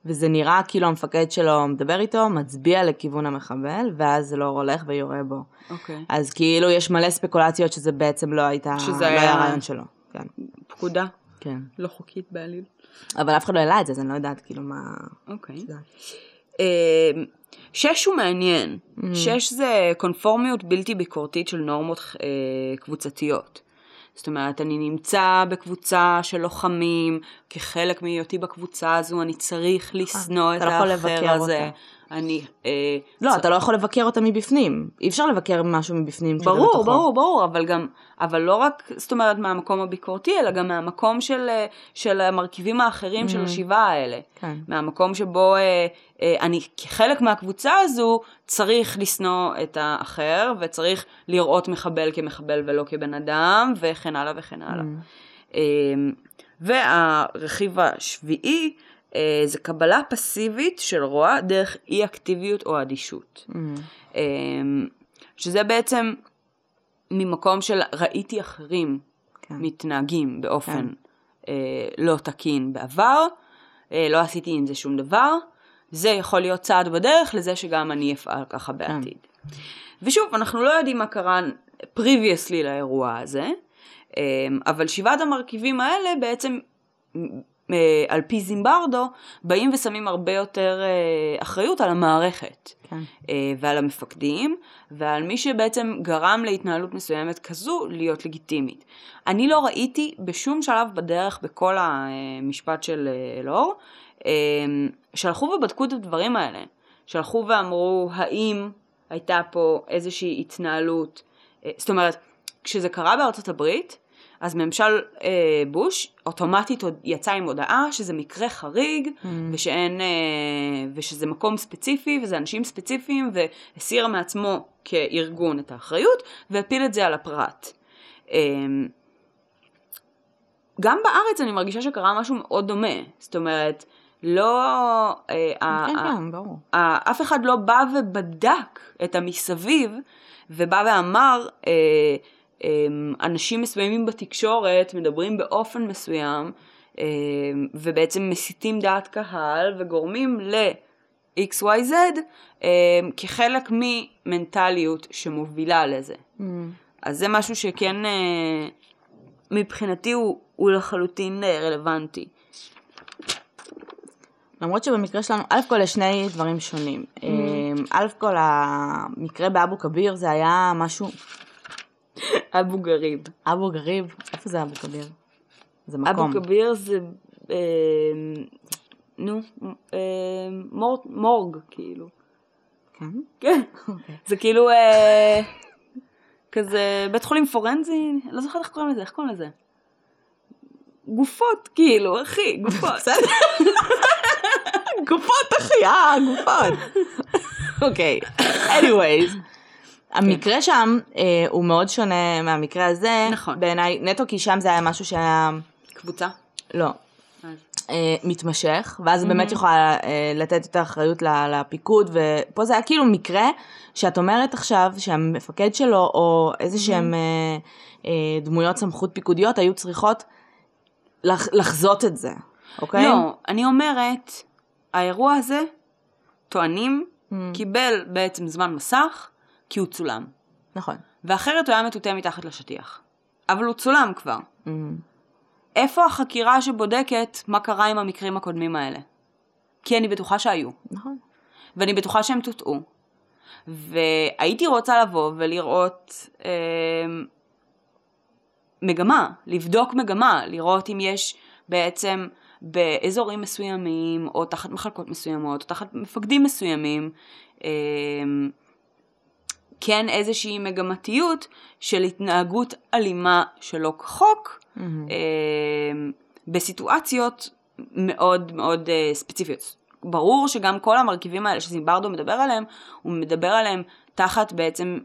וזה נראה כאילו המפקד שלו מדבר איתו, מצביע לכיוון המחבל, ואז לא הולך ויורה בו. אוקיי. אז כאילו יש מלא ספקולציות שזה בעצם לא הייתה, שזה לא היה- הרעיון שלו. כן, פקודה כן. לא חוקית בעליל. אבל אף אחד לא העלה את זה, אז אני לא יודעת כאילו מה... אוקיי. אה, שש הוא מעניין. Mm. שש זה קונפורמיות בלתי ביקורתית של נורמות אה, קבוצתיות. זאת אומרת, אני נמצא בקבוצה של לוחמים, כחלק מהיותי בקבוצה הזו, אני צריך לשנוא את אתה לא יכול האחר לבקר הזה. אותה. אני... אה, לא, אתה לא יכול לבקר אותה מבפנים. אי אפשר לבקר משהו מבפנים ברור. ברור, ברור, אבל גם, אבל לא רק, זאת אומרת, מהמקום הביקורתי, אלא גם מהמקום של, אה, של המרכיבים האחרים של השבעה האלה. Mm. כן. מהמקום שבו אה, אה, אני כחלק מהקבוצה הזו צריך לשנוא את האחר, וצריך לראות מחבל כמחבל ולא כבן אדם, וכן הלאה וכן הלאה. Mm. אה, והרכיב השביעי, זה קבלה פסיבית של רוע דרך אי אקטיביות או אדישות. Mm. אמ, שזה בעצם ממקום של ראיתי אחרים כן. מתנהגים באופן אה, לא תקין בעבר, אה, לא עשיתי עם זה שום דבר, זה יכול להיות צעד בדרך לזה שגם אני אפעל ככה בעתיד. ושוב, אנחנו לא יודעים מה קרה previously לאירוע הזה, אמ, אבל שבעת המרכיבים האלה בעצם אה, על פי זימברדו, באים ושמים הרבה יותר אה, אחריות על המערכת. כן. אה, ועל המפקדים, ועל מי שבעצם גרם להתנהלות מסוימת כזו להיות לגיטימית. אני לא ראיתי בשום שלב בדרך בכל המשפט של אה, אלאור, אה, שהלכו ובדקו את הדברים האלה. שהלכו ואמרו האם הייתה פה איזושהי התנהלות, אה, זאת אומרת, כשזה קרה בארצות הברית, אז ממשל אה, בוש אוטומטית יצא עם הודעה שזה מקרה חריג Mm. ושאין, אה, ושזה מקום ספציפי וזה אנשים ספציפיים והסיר מעצמו כארגון את האחריות והפיל את זה על הפרט. אה, גם בארץ אני מרגישה שקרה משהו מאוד דומה, זאת אומרת, לא, אה, כן, כן. ה- אף אחד לא בא ובדק את המסביב, ובא ואמר, אה, אנשים מסוימים בתקשורת מדברים באופן מסוים, אה, ובעצם מסיתים דעת קהל וגורמים ל-XYZ אה, כחלק ממנטליות שמובילה לזה. Mm. אז זה משהו שכן, אה, מבחינתי הוא, הוא לחלוטין אה, רלוונטי. למרות שבמקרה שלנו, א' כל יש שני דברים שונים. Mm-hmm. אמ, א' כל המקרה באבו כביר זה היה משהו, אבו גריב. אבו גריב, איפה זה אבו כביר? זה מקום. אבו כביר זה, אה, נו, אה, מור, מורג, כאילו. כן? כן. אוקיי. זה כאילו, אה, כזה בית חולים פורנזי, לא זוכרת איך קוראים לזה, איך קוראים לזה? גופות, כאילו, אחי, גופות. <laughs> גופות אחי, אה, גופות. אוקיי, anyways. המקרה שם אה, הוא מאוד שונה מהמקרה הזה, נכון. בעיניי, נטו כי שם זה היה משהו שהיה, קבוצה. לא, אז- אה, מתמשך, ואז באמת יכולה אה, לתת יותר אחריות ל- לפיקוד, ופה זה היה כאילו מקרה שאת אומרת עכשיו שהמפקד שלו, או איזה שהם אה, אה, דמויות סמכות פיקודיות, היו צריכות לח- לחזות את זה, אוקיי? לא, אני אומרת, האירוע הזה, טוענים, Mm. קיבל בעצם זמן מסך, כי הוא צולם. נכון. ואחרת הוא היה מטואטא מתחת לשטיח. אבל הוא צולם כבר. Mm. איפה החקירה שבודקת מה קרה עם המקרים הקודמים האלה? כי אני בטוחה שהיו. נכון. ואני בטוחה שהם טוטאו. והייתי רוצה לבוא ולראות אה, מגמה, לבדוק מגמה, לראות אם יש בעצם באזורים מסוימים, או תחת מחלקות מסוימות, או תחת מפקדים מסוימים, אה, כן איזושהי מגמתיות של התנהגות אלימה שלא כחוק, Mm-hmm. אה, בסיטואציות מאוד מאוד אה, ספציפיות. ברור שגם כל המרכיבים האלה שזימברדו מדבר עליהם, הוא מדבר עליהם תחת בעצם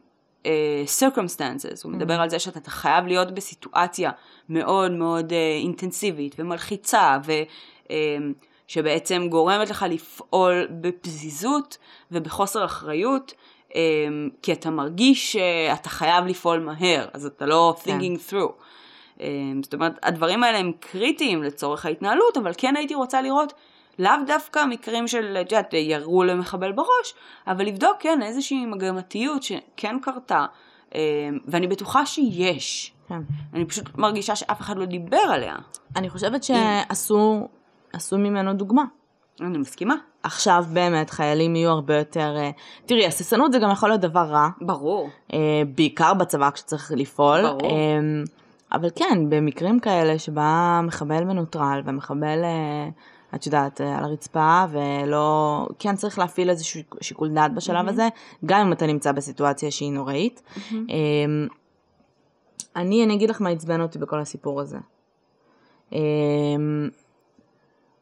אה, circumstances, הוא מדבר על זה שאתה חייב להיות בסיטואציה מאוד מאוד אה, אינטנסיבית ומלחיצה, ו... אה, שבעצם גורמת לך לפעול בפזיזות ובחוסר אחריות, כי אתה מרגיש שאתה חייב לפעול מהר, אז אתה לא כן. thinking through. אה, זאת אומרת, הדברים האלה הם קריטיים לצורך ההתנהלות, אבל כן הייתי רוצה לראות לאו דווקא מקרים של, את יודעת, ירו למחבל בראש, אבל לבדוק, כן, איזושהי מגמתיות שכן קרתה, אה, ואני בטוחה שיש. כן. אני פשוט מרגישה שאף אחד לא דיבר עליה. אני חושבת שעשו עשו ממנו דוגמה. אני מסכימה. עכשיו באמת חיילים יהיו הרבה יותר... אה, תראי, הססנות זה גם יכול להיות דבר רע, ברור. אה, בעיקר בצבא כשצריך לפעול. ברור. אה, אבל כן, במקרים כאלה שבה מחבל מנוטרל ומחבל, אה, את יודעת, על הרצפה, ולא... כן צריך להפעיל איזשהו שיקול דעת בשלב הזה, גם אם אתה נמצא בסיטואציה שהיא נוראית. אה, אני, אני אגיד לך מה עצבן אותי בכל הסיפור הזה.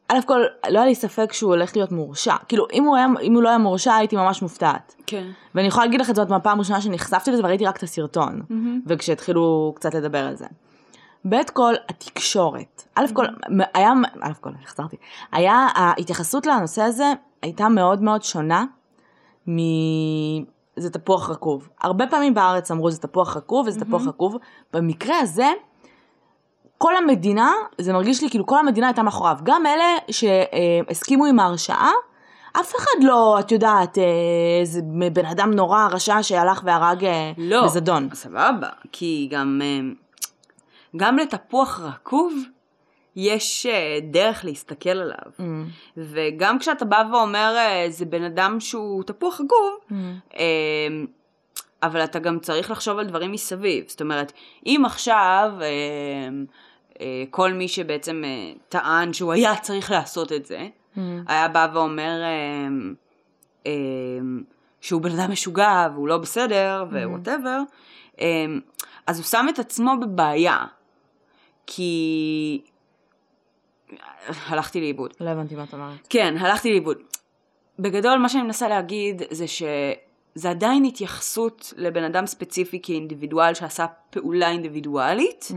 א' כל, לא היה לי ספק שהוא הולך להיות מורשע. כאילו, אם הוא, היה, אם הוא לא היה מורשע, הייתי ממש מופתעת. כן. ואני יכולה להגיד לך את זאת מהפעם הראשונה שנחשפתי לזה וראיתי רק את הסרטון, וכשהתחילו קצת לדבר על זה. ב' כל, התקשורת. א' כל, היה, א' כל, החזרתי. היה, ההתייחסות לנושא הזה הייתה מאוד מאוד שונה מ... זה תפוח רקוב. הרבה פעמים בארץ אמרו זה תפוח רקוב וזה תפוח רקוב. במקרה הזה, כל המדינה, זה מרגיש לי כאילו כל המדינה הייתה מאחוריו. גם אלה שהסכימו עם ההרשעה, אף אחד לא, את יודעת, אה, איזה בן אדם נורא רשע שהלך והרג אה, לא. בזדון. סבבה. כי גם, אה, גם לתפוח רקוב יש אה, דרך להסתכל עליו. Mm. וגם כשאתה בא ואומר אה, זה בן אדם שהוא תפוח רקוב, Mm. אה, אבל אתה גם צריך לחשוב על דברים מסביב. זאת אומרת, אם עכשיו אה, אה, כל מי שבעצם אה, טען שהוא היה צריך לעשות את זה, Mm. היה בא ואומר אה, אה, שהוא בן אדם משוגע והוא לא בסדר ווואטאבר, אה, אז הוא שם את עצמו בבעיה. כי... הלכתי לאיבוד. לא הבנתי מה את אומרת. כן, הלכתי לאיבוד. בגדול, מה שאני מנסה להגיד זה שזה עדיין התייחסות לבן אדם ספציפי כאינדיבידואל שעשה פעולה אינדיבידואלית,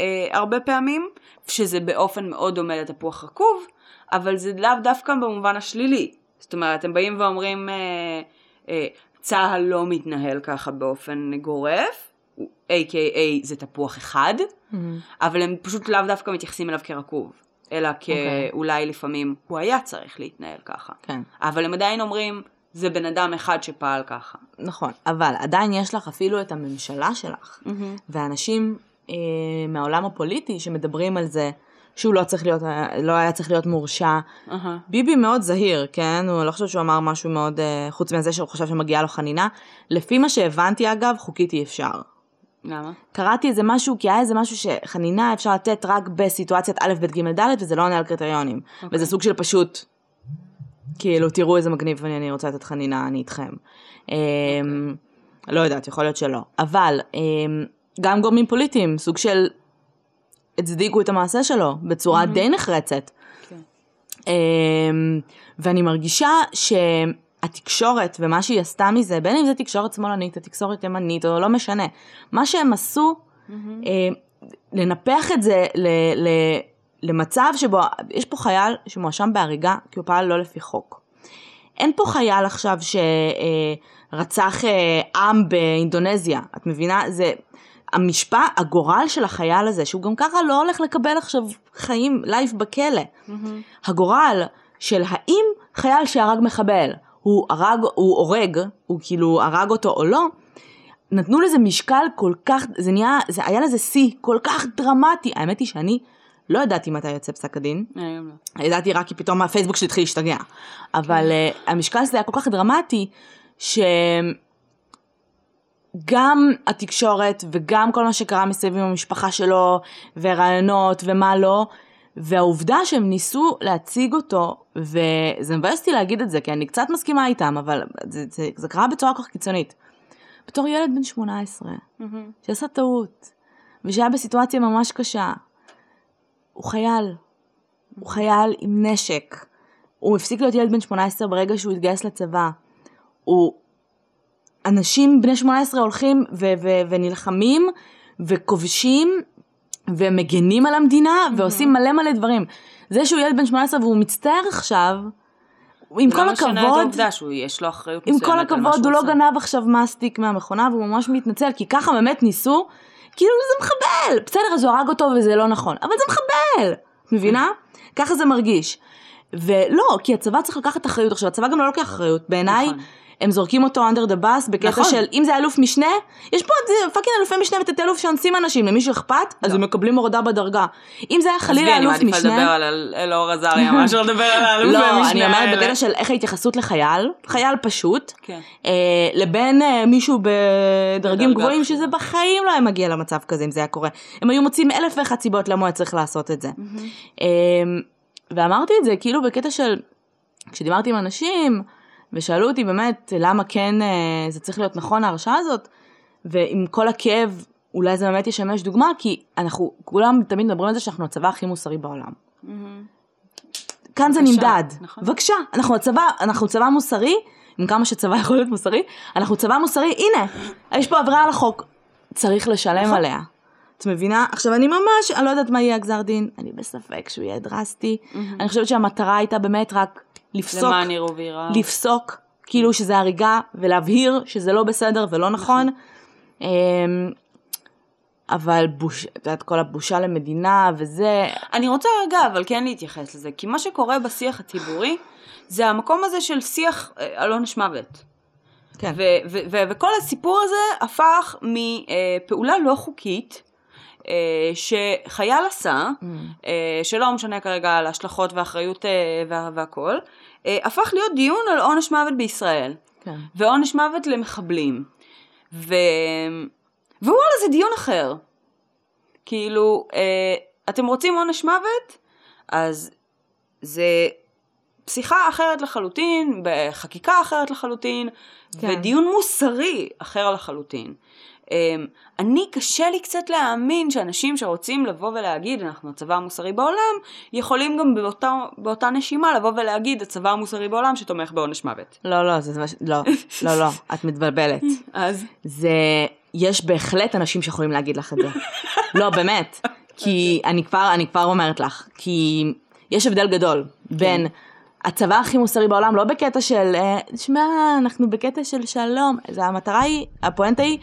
אה, הרבה פעמים, שזה באופן מאוד דומה לתפוח רקוב, אבל זה לאו דווקא במובן השלילי. זאת אומרת, הם באים ואומרים, אה, אה, צה"ל לא מתנהל ככה באופן גורף, a.k.a זה תפוח אחד, אבל הם פשוט לאו דווקא מתייחסים אליו כרקוב, אלא אוקיי. כאולי לפעמים הוא היה צריך להתנהל ככה. כן. אבל הם עדיין אומרים, זה בן אדם אחד שפעל ככה. נכון, אבל עדיין יש לך אפילו את הממשלה שלך, ואנשים אה, מהעולם הפוליטי שמדברים על זה שהוא לא צריך להיות, לא היה צריך להיות מורשע. אהה. ביבי מאוד זהיר, כן? הוא לא חושב שהוא אמר משהו מאוד, אה, חוץ מזה שהוא חושב שמגיעה לו חנינה. לפי מה שהבנתי אגב, חוקית אי אפשר. למה? קראתי איזה משהו, כי היה איזה משהו שחנינה אפשר לתת רק בסיטואציית א', ב', ג', ד', וזה לא עונה על קריטריונים. אוקיי. וזה סוג של פשוט, כאילו, תראו איזה מגניב אני, אני רוצה לתת חנינה, אני איתכם. אמ, לא יודעת, יכול להיות שלא. אבל אה, גם גורמים פוליטיים, סוג של הצדיקו את המעשה שלו בצורה mm-hmm. די נחרצת. כן. אה, ואני מרגישה שהתקשורת ומה שהיא עשתה מזה, בין אם זה תקשורת שמאלנית או תקשורת ימנית או לא משנה, מה שהם עשו, mm-hmm. לנפח את זה ל, ל, למצב שבו יש פה חייל שמואשם בהריגה כי הוא פעל לא לפי חוק. אין פה חייל עכשיו שרצח אה, עם באינדונזיה, את מבינה? זה המשפט, הגורל של החייל הזה, שהוא גם ככה לא הולך לקבל עכשיו חיים life בכלא. Mm-hmm. הגורל של האם חייל שהרג מחבל, הוא הרג, הוא הורג, הוא כאילו הרג אותו או לא, נתנו לזה משקל כל כך, זה נהיה, זה היה לזה שיא כל כך דרמטי. האמת היא שאני לא ידעתי מתי יוצא פסק הדין. היום לא. ידעתי רק כי פתאום הפייסבוק שלי התחיל להשתגע. אבל uh, המשקל הזה היה כל כך דרמטי, שגם התקשורת וגם כל מה שקרה מסביב עם המשפחה שלו, ורעיונות ומה לא, והעובדה שהם ניסו להציג אותו, וזה מבאס אותי להגיד את זה, כי אני קצת מסכימה איתם, אבל זה, זה, זה קרה בצורה כל כך קיצונית. בתור ילד בן 18, Mm-hmm. שעשה טעות, ושהיה בסיטואציה ממש קשה, הוא חייל. הוא חייל עם נשק. הוא הפסיק להיות ילד בן 18 ברגע שהוא התגייס לצבא. הוא... אנשים בני 18 הולכים ו- ו- ונלחמים וכובשים ומגנים על המדינה ועושים מלא מלא דברים. זה שהוא ילד בן 18 והוא מצטער עכשיו, עם כל לא משנה את הכבוד, העובדה שיש לו אחריות עם מסוימת כל על מה הכבוד, שהוא הוא לא עושה. גנב עכשיו מסטיק מהמכונה והוא ממש מתנצל, כי ככה באמת ניסו, כאילו זה מחבל, בסדר, אז הוא הרג אותו וזה לא נכון, אבל זה מחבל, את מבינה? ככה זה מרגיש. ולא, כי הצבא צריך לקחת אחריות. עכשיו, הצבא גם לא לוקח אחריות. בעיניי, נכון. הם זורקים אותו under the bus בקטע נכון. של, אם זה אלוף משנה, יש פה fucking אלופי משנה ותתי אלוף שאונסים אנשים, למישהו אכפת? אז הם מקבלים הורדה בדרגה. אם זה היה חלילה עזבי, אני אלוף מעדיפה משנה... לדבר על אל- אלאור עזריה, מאשר לדבר על האלופי לא, המשנה אני אומרת. בקטע של איך ההתייחסות לחייל, חייל פשוט, כן. אה, לבין אה, מישהו בדרגים גבוהים. שזה בחיים לא היה מגיע למצב כזה אם זה היה קורה. הם היו מוצאים אלף ואחת סיבות למה היה צריך לעשות את זה. אה, ואמרתי את זה כאילו בקטע של, כשדיברתי עם אנשים, ושאלו אותי באמת למה כן אה, זה צריך להיות נכון ההרשעה הזאת, ועם כל הכאב, אולי זה באמת ישמש דוגמה, כי אנחנו כולם תמיד מדברים על זה שאנחנו הצבא הכי מוסרי בעולם. כאן זה נמדד. נכון. בבקשה, אנחנו הצבא, אנחנו צבא מוסרי, עם כמה שצבא <laughs> יכול להיות מוסרי, אנחנו צבא מוסרי, הנה, יש פה עבירה על החוק, צריך לשלם נכון. עליה. את מבינה? עכשיו אני ממש, אני לא יודעת מה יהיה הגזר דין, אני בספק שהוא יהיה דרסטי. אני חושבת שהמטרה הייתה באמת רק לפסוק, למען יראו וייראו. לפסוק, כאילו שזה הריגה, ולהבהיר שזה לא בסדר ולא נכון. אמ, אבל בוש, את יודעת, כל הבושה למדינה וזה, אני רוצה רגע אבל כן להתייחס לזה, כי מה שקורה בשיח הציבורי, זה המקום הזה של שיח אה, על עונש מוות. כן. ו- ו- ו- וכל הסיפור הזה הפך מפעולה לא חוקית, אה, שחייל עשה, Mm. אה, שלא משנה כרגע על השלכות ואחריות אה, וה- והכל, אה, הפך להיות דיון על עונש מוות בישראל. כן. ועונש מוות למחבלים. ו... ווואלה זה דיון אחר. כאילו, אה, אתם רוצים עונש מוות? אז זה פסיכה אחרת לחלוטין, בחקיקה אחרת לחלוטין. כן. ודיון מוסרי אחר לחלוטין. אה, אני קשה לי קצת להאמין שאנשים שרוצים לבוא ולהגיד אנחנו הצבא המוסרי בעולם, יכולים גם באותה, באותה נשימה לבוא ולהגיד הצבא המוסרי בעולם שתומך בעונש מוות. לא, לא, זה, לא, לא, לא, <laughs> את מתבלבלת. אז זה, יש בהחלט אנשים שיכולים להגיד לך את זה. לא, באמת. כי אני כבר, אני כבר אומרת לך, כי יש הבדל גדול בין הצבא הכי מוסרי בעולם, לא בקטע של, אה, שמע, אנחנו בקטע של שלום. זה המטרה היא, הפואנטה היא,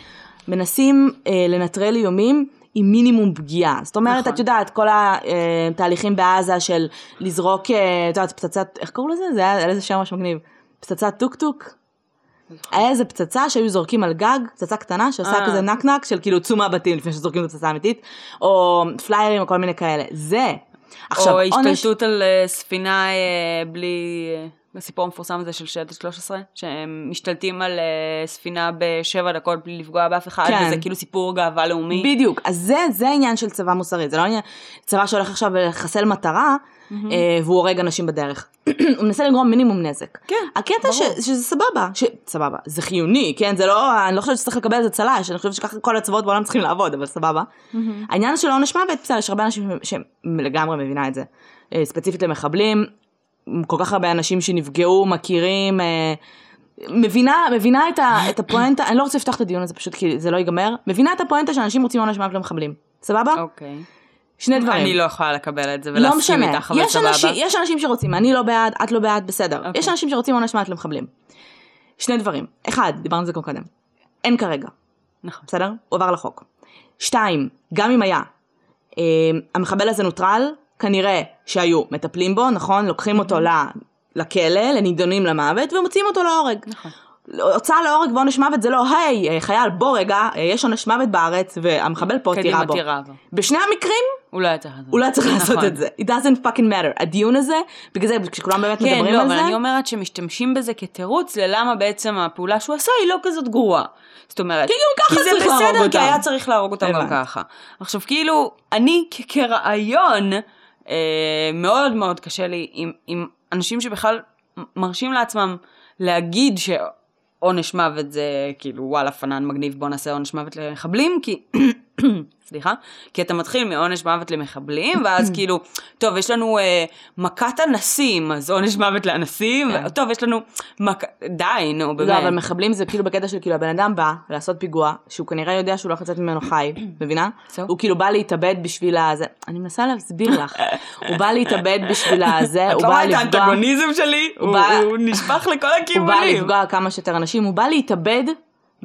מנסים אה, לנטרל איומים. עם מינימום פגיעה. זאת אומרת, נכון. את יודעת, כל התהליכים בעזה של לזרוק, אה, את יודעת, פצצת, איך קראו לזה? זה היה לזה שם ממש מגניב. פצצת טוק-טוק? היה איזה פצצה שהיו זורקים על גג, פצצה קטנה שעושה אה. כזה נק-נק של כאילו צאו מהבתים לפני שזורקים את הפצצה האמיתית, או פליירים או כל מיני כאלה. זה. עכשיו, או עונש... השתלטות על אה, ספינה אה, בלי, אה, הסיפור המפורסם הזה של שייטת 13, שהם משתלטים על uh, ספינה בשבע דקות בלי לפגוע באף אחד, כן. וזה כאילו סיפור גאווה לאומי. בדיוק, אז זה, זה העניין של צבא מוסרי, זה לא עניין, צבא שהולך עכשיו לחסל מטרה, אה, והוא הורג אנשים בדרך. <clears throat> הוא מנסה לגרום מינימום נזק. כן, הקטע ש. שזה סבבה, ש, סבבה, זה חיוני, כן, זה לא, אני לא חושבת שצריך לקבל את זה צל"ש, אני חושבת שככה כל הצבאות בעולם צריכים לעבוד, אבל סבבה. העניין של עונש מוות, בסדר, יש הרבה אנשים שלגמרי מבינה את זה. אה, ספציפית למחבלים, כל כך הרבה אנשים שנפגעו, מכירים, אה, מבינה, מבינה את, ה, את הפואנטה, אני לא רוצה לפתוח את הדיון הזה פשוט כי זה לא ייגמר, מבינה את הפואנטה שאנשים רוצים עונש מוות למחבלים, סבבה? אוקיי. שני דברים. אני לא יכולה לקבל את זה לא ולהסכים משנה, איתך, אבל סבבה. אנשים, יש אנשים שרוצים, אני לא בעד, את לא בעד, בסדר. אוקיי. יש אנשים שרוצים עונש מוות למחבלים. שני דברים, אחד, דיברנו על זה כבר קודם, אין כרגע, נכון. בסדר? הוא עבר לחוק. שתיים, גם אם היה, אה, המחבל הזה נוטרל, כנראה שהיו מטפלים בו, נכון? לוקחים אותו ל- לכלא, לנידונים למוות, ומוציאים אותו להורג. נכון. הוצאה להורג ועונש מוות זה לא, היי, אה, חייל, בוא רגע, אה, יש עונש מוות בארץ, והמחבל פה, תירה קדימה, בו. תירה בו. בשני המקרים, הוא לא היה צריך לעשות הוא לא היה צריך לעשות נכון. את זה. It doesn't fucking matter. הדיון הזה, בגלל זה, כשכולם באמת כן, מדברים לא, על אבל זה, אני אומרת שמשתמשים בזה כתירוץ ללמה בעצם הפעולה שהוא עשה היא לא כזאת גרועה. זאת אומרת, כי גם ככה כי זה צריך להרוג בסדר, כי אותם. היה צריך להרוג אותם גם. ככה. עכשיו כאילו, אני כרעיון, מאוד מאוד קשה לי עם, עם אנשים שבכלל מרשים לעצמם להגיד שעונש מוות זה כאילו וואלה פנן מגניב בוא נעשה עונש מוות למחבלים, כי... סליחה, כי אתה מתחיל מעונש מוות למחבלים, ואז כאילו, טוב, יש לנו אה, מכת אנסים, אז עונש מוות לאנסים, כן. טוב, יש לנו מק... די, נו, באמת. לא, אבל מחבלים זה כאילו בקטע של כאילו הבן אדם בא לעשות פיגוע, שהוא כנראה יודע שהוא לא יכול לצאת ממנו חי, <clears throat> מבינה? זהו. הוא כאילו בא להתאבד בשביל הזה, אני מנסה להסביר <laughs> לך, הוא בא להתאבד בשביל הזה, את הוא לא בא רואה את לפגוע, האנטגוניזם שלי? הוא נשפך לכל הוא בא הכיוונים. לפגוע כמה שיותר אנשים, הוא בא להתאבד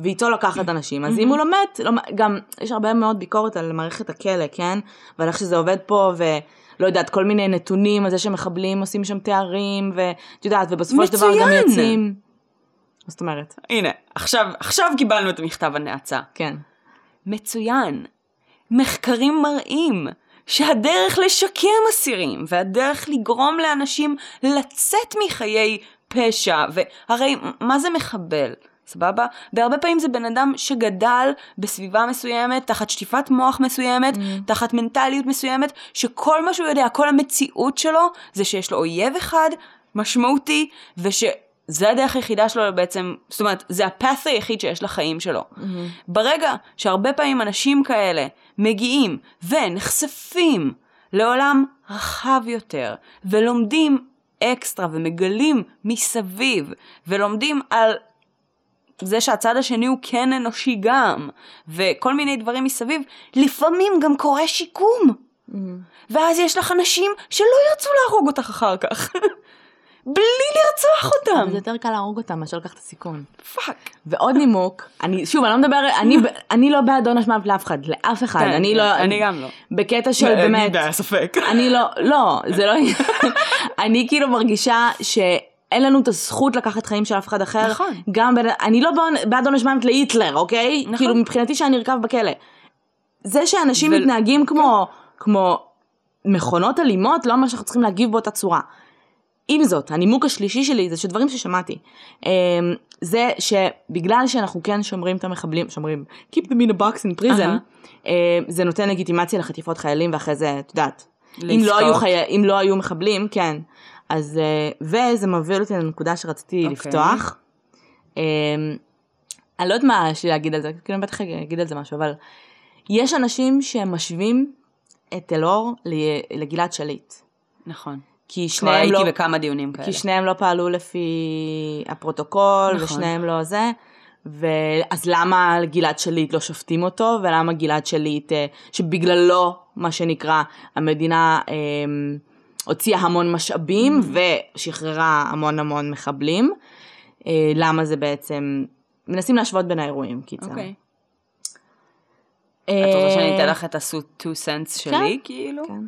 ואיתו לקחת אנשים. אז אם הוא לא מת, לא, גם יש הרבה מאוד ביקורת על מערכת הכלא, כן? ועל איך שזה עובד פה, ולא יודעת, כל מיני נתונים על זה שמחבלים עושים שם תארים, ואת יודעת, ובסופו של דבר גם. יוצאים. מה זאת אומרת? הנה, עכשיו, עכשיו קיבלנו את מכתב הנאצה. כן. מצוין. מחקרים מראים שהדרך לשקם אסירים והדרך לגרום לאנשים לצאת מחיי פשע, והרי מה זה מחבל? סבבה? והרבה פעמים זה בן אדם שגדל בסביבה מסוימת, תחת שטיפת מוח מסוימת, mm. תחת מנטליות מסוימת, שכל מה שהוא יודע, כל המציאות שלו, זה שיש לו אויב אחד משמעותי, וש... זה הדרך היחידה שלו בעצם, זאת אומרת, זה הפאס היחיד שיש לחיים שלו. Mm-hmm. ברגע שהרבה פעמים אנשים כאלה מגיעים ונחשפים לעולם רחב יותר, ולומדים אקסטרה ומגלים מסביב, ולומדים על זה שהצד השני הוא כן אנושי גם, וכל מיני דברים מסביב, לפעמים גם קורה שיקום. ואז יש לך אנשים שלא ירצו להרוג אותך אחר כך. <laughs> בלי לרצוח אותם. זה יותר קל להרוג אותם מאשר לקחת את הסיכון. fuck. ועוד נימוק, אני, שוב, אני לא מדברת, אני, <laughs> אני לא בעד עונש מוות לאף אחד, לאף אחד, כן, אני כן, לא, אני גם לא. בקטע של באמת, ספק. אני לא, לא, זה לא, <laughs> אני כאילו מרגישה שאין לנו את הזכות לקחת חיים של אף אחד אחר. נכון. גם בין, אני לא בעד עונש מוות להיטלר, אוקיי? נכון. כאילו מבחינתי שהוא ירקב בכלא. זה שאנשים ו- מתנהגים כמו, כמו מכונות אלימות, לא אומר שאנחנו צריכים להגיב באותה צורה. עם זאת, הנימוק השלישי שלי זה שדברים ששמעתי. אמ, זה שבגלל שאנחנו כן שומרים את המחבלים, שומרים, keep them in a box in prison. אמ, זה נותן לגיטימציה לחטיפות חיילים ואחרי זה, את יודעת, אם לא. היו חי... אם לא היו מחבלים, כן. אז, אה, וזה מוביל אותי לנקודה שרציתי אוקיי. לפתוח. אמ, אני לא יודעת מה יש לי להגיד על זה, כאילו אני בטח אגיד על זה משהו, אבל יש אנשים שמשווים את אלאור לגלעד שליט. נכון. כי כבר שניהם הייתי לא... בכמה דיונים כאלה. כי שניהם לא פעלו לפי הפרוטוקול, נכון. ושניהם לא זה. ואז למה גלעד שליט לא שופטים אותו, ולמה גלעד שליט, אה, שבגללו, מה שנקרא, המדינה אה, הוציאה המון משאבים ושחררה המון המון מחבלים, אה, למה זה בעצם, מנסים להשוות בין האירועים, קיצר. אוקיי. אה, את רוצה שאני אתן לך את ה-2 cents שלי, כאילו? כן.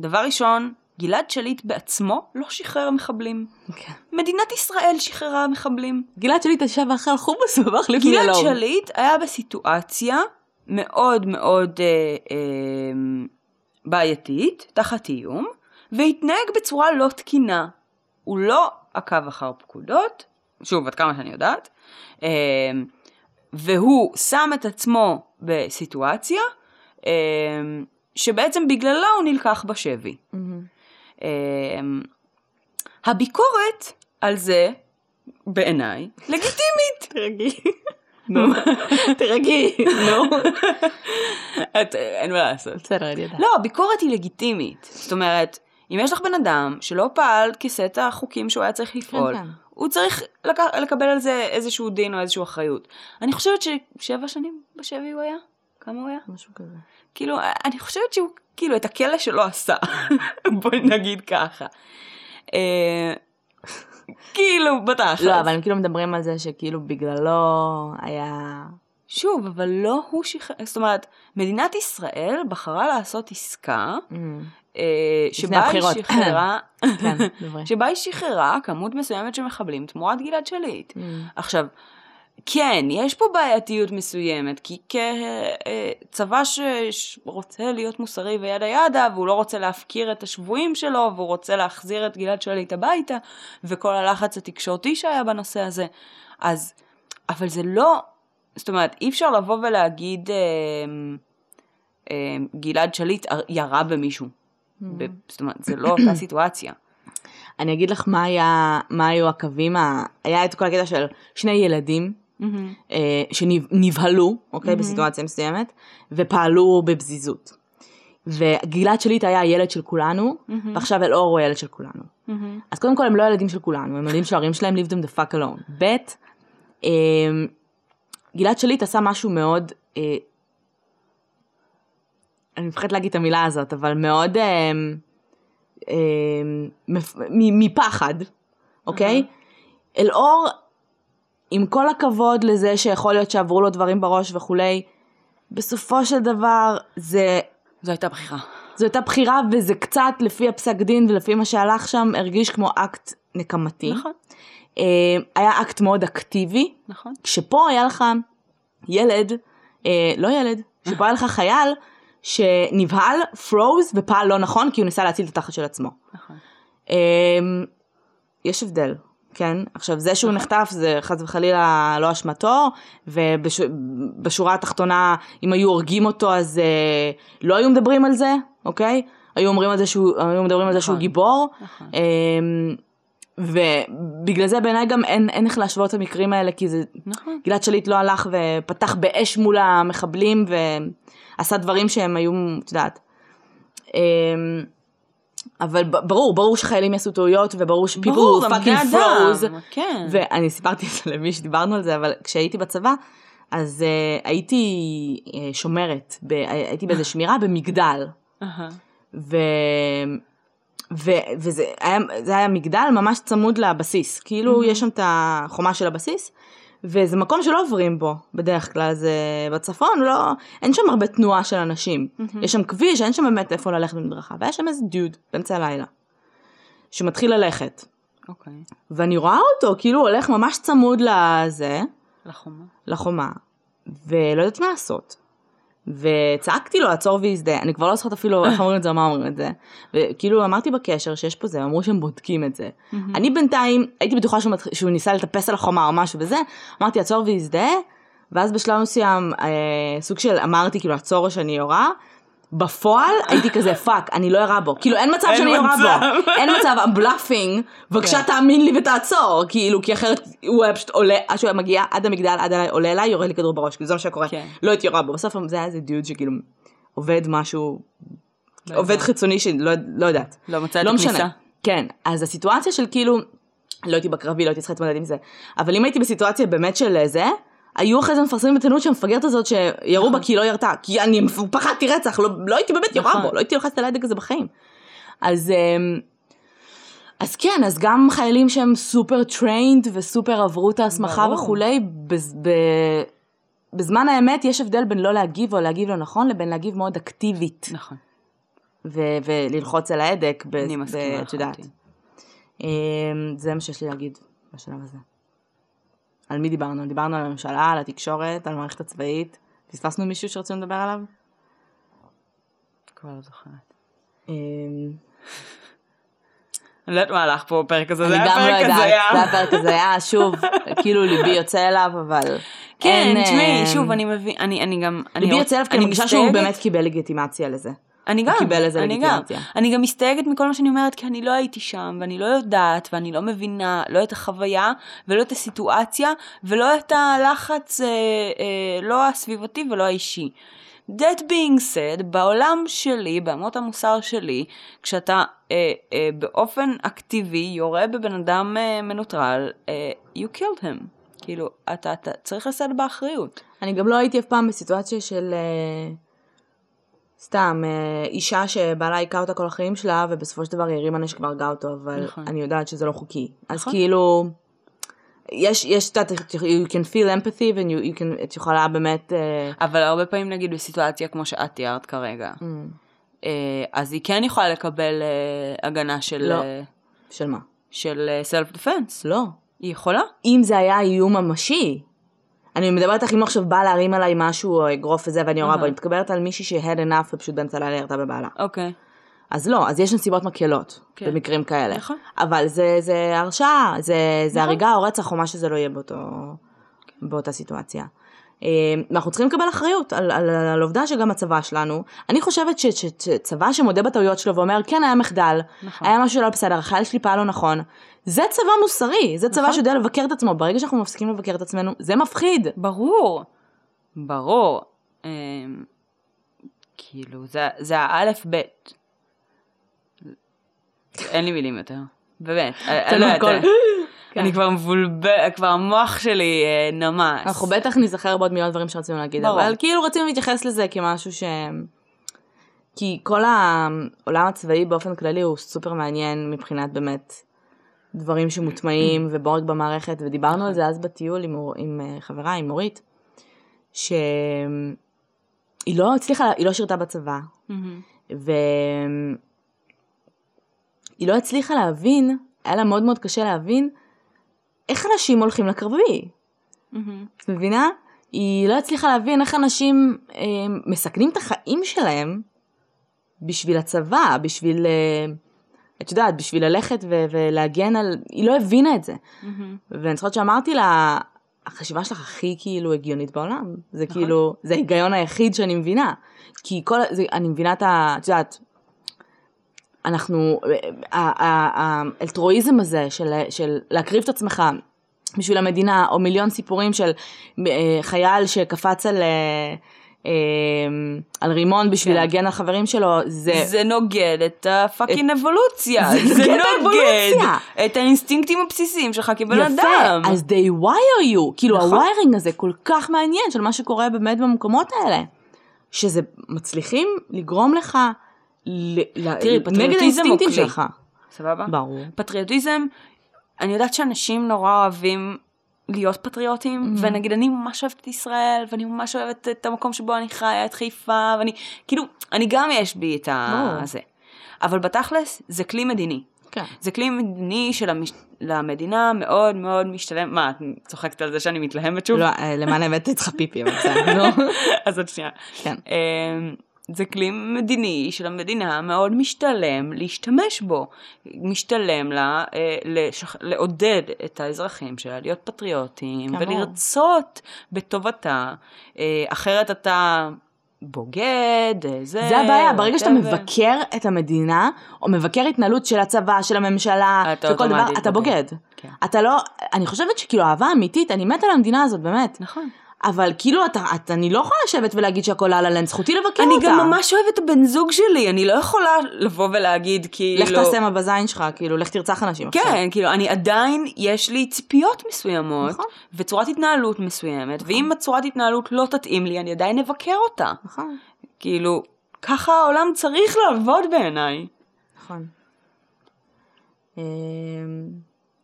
דבר ראשון, גלעד שליט בעצמו לא שחרר מחבלים. כן. מדינת ישראל שחררה מחבלים. גלעד שליט ישב ואכל חומוס ובחליף לי גלעד. שליט היה בסיטואציה מאוד מאוד אה, אה, בעייתית, תחת איום, והתנהג בצורה לא תקינה. הוא לא עקב אחר פקודות, שוב, עד כמה שאני יודעת, אה, והוא שם את עצמו בסיטואציה אה, שבעצם בגללה הוא נלקח בשבי. אה, הביקורת על זה, בעיניי, לגיטימית. תרגי. נו, <laughs> תרגי, נו. אין מה לעשות. בסדר, אני יודעת. לא, ביקורת היא לגיטימית. זאת אומרת, אם יש לך בן אדם שלא פעל כסט החוקים שהוא היה צריך לפעול, כן. הוא צריך לק- לקבל על זה איזשהו דין או איזושהי אחריות. אני חושבת ששבע שנים בשבי הוא היה? כמה הוא היה? משהו כזה. כאילו, אני חושבת שהוא, כאילו, את הכלא שלו עשה. <laughs> בואי נגיד ככה. אה, כאילו, בתכלס. לא, אבל הם כאילו מדברים על זה שכאילו בגללו היה... שוב, אבל לא הוא שחרר, זאת אומרת, מדינת ישראל בחרה לעשות עסקה אה, שבה היא. שחררה, <coughs> כן. <coughs> שבה היא שחררה כמות מסוימת של מחבלים תמורת גלעד שליט. Mm. עכשיו, כן, יש פה בעייתיות מסוימת, כי כצבא שרוצה להיות מוסרי וידה ידה, והוא לא רוצה להפקיר את השבויים שלו, והוא רוצה להחזיר את גלעד שליט הביתה, וכל הלחץ התקשורתי שהיה בנושא הזה, אז, אבל זה לא, זאת אומרת, אי אפשר לבוא ולהגיד, אה, אה, גלעד שליט ירה במישהו. ב- זאת אומרת, זה לא אותה סיטואציה. <clears throat> אני אגיד לך מה היה, מה היו הקווים, ה... היה את כל הקטע של שני ילדים אה, שנבהלו, אוקיי, בסיטואציה מסוימת, ופעלו בפזיזות. וגלעד שליט היה הילד של כולנו, ועכשיו אלאור הוא הילד של כולנו. אז קודם כל הם לא ילדים של כולנו, הם ילדים של ההורים שלהם, leave them the fuck alone. ב', אה, גלעד שליט עשה משהו מאוד, אה, אני מפחדת להגיד את המילה הזאת, אבל מאוד אה, אה, מפ- מ- מפחד, אוקיי? אלאור, עם כל הכבוד לזה שיכול להיות שעברו לו דברים בראש וכולי, בסופו של דבר זה זו הייתה בחירה. זו הייתה בחירה וזה קצת לפי הפסק דין ולפי מה שהלך שם הרגיש כמו אקט נקמתי. נכון, אה, היה אקט מאוד אקטיבי, נכון. שפה היה לך ילד, אה, לא ילד, שפה היה לך חייל שנבהל, froze ופעל לא נכון כי הוא ניסה להציל את התחת של עצמו. נכון. אה, יש הבדל, כן? עכשיו זה שהוא נחטף זה חס וחלילה לא אשמתו, ובשורה התחתונה אם היו הורגים אותו אז אה, לא היו מדברים על זה, אוקיי? היו אומרים על זה שהוא, היו מדברים על זה שהוא נכון. גיבור. נכון. אמ, ובגלל זה בעיניי גם אין, אין איך להשוות את המקרים האלה כי זה נכון. גלעד שליט לא הלך ופתח באש מול המחבלים ועשה דברים שהם היו, את יודעת. אמ, אבל ברור, ברור שחיילים יעשו טעויות וברור ש people fucking. froze. כן. ואני סיפרתי את זה <laughs> למי שדיברנו על זה, אבל כשהייתי בצבא, אז uh, הייתי uh, שומרת, ב- הייתי באיזה <laughs> שמירה במגדל. ו... ו... וזה היה, היה מגדל ממש צמוד לבסיס, כאילו יש שם את החומה של הבסיס, וזה מקום שלא עוברים בו בדרך כלל, זה בצפון, לא, אין שם הרבה תנועה של אנשים, יש שם כביש, אין שם באמת איפה ללכת במדרכה, והיה שם איזה דוד באמצע הלילה, שמתחיל ללכת, אוקיי. ואני רואה אותו כאילו הולך ממש צמוד לזה, לחומה. לחומה, ולא יודעת מה לעשות. וצעקתי לו לעצור וז'ה, אני כבר לא זוכרת אפילו איך אומרים את זה מה אומרים את זה. וכאילו אמרתי בקשר שיש פה זה, אמרו שהם בודקים את זה. אני בינתיים הייתי בטוחה שהוא, מתח... שהוא ניסה לטפס על החומה או משהו וזה, אמרתי עצור וז'ה, ואז בשלב מסוים אה, סוג של אמרתי כאילו עצור או שאני יורה. בפועל הייתי כזה fuck, אני לא יורה בו, כאילו אין מצב אין שאני מצב. בו, אין מצב, I'm bluffing, בבקשה כן. תאמין לי ותעצור, כאילו, כי אחרת הוא היה פשוט עולה, עד שהוא היה מגיע עד המגדל, עד אליי, עולה אליי, יורה לי כדור בראש, כאילו זה מה שקורה, כן. לא הייתי יורה בו, בסוף זה היה איזה דיוד שכאילו עובד משהו, לא עובד. חיצוני שלא לא יודעת, לא מצא את לא. משנה, כן, אז הסיטואציה של כאילו, לא הייתי בקרבי, לא הייתי צריכה להתמודד עם זה, אבל אם הייתי בסיטואציה באמת של זה, היו אחרי זה מפרסמים בעיתונות שהמפגרת הזאת שירו בה כי היא לא ירתה, כי אני פחדתי רצח, לא, לא הייתי באמת יורה נכון. בו, לא הייתי לוחצת על ההדק הזה בחיים. אז, אמ, אז כן, אז גם חיילים שהם super trained וסופר עברו את ההסמכה. וכולי, בז- ב- בזמן האמת יש הבדל בין לא להגיב או להגיב לא נכון לבין להגיב מאוד אקטיבית נכון. ו- וללחוץ על ההדק, ב- אני מסכימה את יודעת. לחלוטין. אמ, זה מה שיש לי להגיד בשלב הזה. על מי דיברנו? דיברנו על הממשלה, על התקשורת, על המערכת הצבאית. פספסנו מישהו שרצינו לדבר עליו? כבר לא זוכרת. אמ, אני לא יודעת מה הלך פה בפרק הזה, זה היה לא פרק יודעת, הזיה. זה הפרק הזה היה, שוב, כאילו ליבי יוצא אליו, אבל... כן, תשמעי, אה, שוב, אני מבין, אני גם... ליבי יוצא אליו כי אני מרגישה שהוא באמת קיבל לגיטימציה לזה. אני גם, קיבל לזה אני גם. אני גם מסתייגת מכל מה שאני אומרת, כי אני לא הייתי שם, ואני לא יודעת, ואני לא מבינה, לא את החוויה, ולא את הסיטואציה, ולא את הלחץ, אה, אה, לא הסביבתי ולא האישי. That being said, בעולם שלי, באמות המוסר שלי, כשאתה אה, אה, באופן אקטיבי יורה בבן אדם אה, מנוטרל, אה, you killed him. כאילו, אתה, אתה צריך לשאת באחריות. אני גם לא הייתי אף פעם בסיטואציה של אה, סתם אה, אישה שבעלה היכה אותה כל החיים שלה ובסופו של דבר היא הרימה נשק והרגה אותו אבל נכון. אני יודעת שזה לא חוקי אז נכון. כאילו יש יש את ה- you can feel empathy and you, you can, את יכולה באמת אה, אבל הרבה פעמים נגיד בסיטואציה כמו שאת תיארת כרגע, mm, אה, אז היא כן יכולה לקבל הגנה של, לא. של מה? של סלף דפנס. לא. היא יכולה? אם זה היה איום ממשי אני מדברת איתך אם עכשיו בא להרים עליי משהו או אגרוף וזה ואני יורה בו. אני מתקבלת על מישהי ש-had enough ופשוט באמצע הלילה ירתה בבעלה. אוקיי. אז לא, אז יש נסיבות מקלות כן. במקרים כאלה. נכון. אבל זה, זה הרשעה, זה, זה נכון. הריגה או רצח או מה שזה לא יהיה באותו, באותה סיטואציה. אה, ואנחנו צריכים לקבל אחריות על, על, על העובדה שגם הצבא שלנו, אני חושבת שצבא שמודה בטעויות שלו ואומר כן היה מחדל, נכון. היה משהו לא בסדר, החייל שלי פעל לא נכון, זה צבא מוסרי, זה צבא נכון. שיודע לבקר את עצמו, ברגע שאנחנו מפסיקים לבקר את עצמנו, זה מפחיד. ברור. ברור. אה, כאילו, זה, זה האלף בית. אין לי מילים יותר. באמת. אני לא יודעת. כן. אני כבר מבולבל, כבר המוח שלי אה, נמס. אנחנו בטח ניזכר בעוד מיליון דברים שרצינו להגיד, ברור. אבל כאילו רצינו להתייחס לזה כמשהו ש... כי כל העולם הצבאי באופן כללי הוא סופר מעניין מבחינת באמת דברים שמוטמעים ובורג במערכת, ודיברנו על זה אז בטיול עם, עם אה, חברה, עם אורית, שהיא לא הצליחה, היא לא שירתה בצבא. והיא לא הצליחה להבין, היה לה מאוד מאוד קשה להבין איך אנשים הולכים לקרבי. את מבינה? היא לא הצליחה להבין איך אנשים אה, מסכנים את החיים שלהם בשביל הצבא, בשביל, אה, את יודעת, בשביל ללכת ו- ולהגן על... היא לא הבינה את זה. מהמם. ואני זוכרת שאמרתי לה, החשיבה שלך הכי כאילו הגיונית בעולם. זה כאילו, זה ההיגיון היחיד שאני מבינה. כי כל, זה, אני מבינה את ה... את יודעת, אנחנו, ה- ה- ה- האלטרואיזם הזה של, של להקריב את עצמך בשביל המדינה, או מיליון סיפורים של אה, חייל שקפץ על, אה, אה, על רימון בשביל כן. להגן על חברים שלו, זה... זה נוגד את ה fucking אבולוציה. זה זה נוגד האבולוציה. את האינסטינקטים הבסיסיים שלך כבן אדם. יפה, אז they wire you, כאילו נכון. ה wiring הזה כל כך מעניין של מה שקורה באמת במקומות האלה, שזה מצליחים לגרום לך תראי, נגד פטריוטיזם הוא האינסטינקטים כלי. שלך. סבבה? ברור. פטריוטיזם, אני יודעת שאנשים נורא אוהבים להיות פטריוטים, Mm-hmm. ונגיד אני ממש אוהבת את ישראל, ואני ממש אוהבת את המקום שבו אני חיה, את חיפה, ואני, כאילו, אני גם יש בי את. הזה. אבל בתכלס, זה כלי מדיני. כן. זה כלי מדיני שלמדינה מאוד מאוד משתלם, מה, את צוחקת על זה שאני מתלהמת שוב? לא, אה, למען האמת אצלך פיפי, אבל בסדר, נו. <laughs> אז עוד שנייה. כן. זה כלי מדיני של המדינה מאוד משתלם להשתמש בו. משתלם לה אה, לשח... לעודד את האזרחים שלה להיות פטריוטים ברור. ולרצות בטובתה, אה, אחרת אתה בוגד, אה, זה... זה הבעיה, ברגע שאתה. מבקר את המדינה, או מבקר התנהלות של הצבא, של הממשלה, אתה של כל דבר, אתה בוגד. בוגד. כן. אתה לא, אני חושבת שכאילו אהבה אמיתית, אני מתה על המדינה הזאת, באמת. נכון. אבל כאילו, אתה, אתה, אני לא יכולה לשבת ולהגיד שהכל על הלנד, זכותי לבקר אני אותה. גם ממש אוהבת את הבן זוג שלי, אני לא יכולה לבוא ולהגיד כאילו... לך תעשה מה בזין שלך, כאילו, לך תרצח אנשים עכשיו. כן, כאילו, אני עדיין, יש לי ציפיות מסוימות, נכון. וצורת התנהלות מסוימת, ואם הצורת התנהלות לא תתאים לי, אני עדיין אבקר אותה. נכון, כאילו, ככה העולם צריך לעבוד בעיניי. נכון. אמ,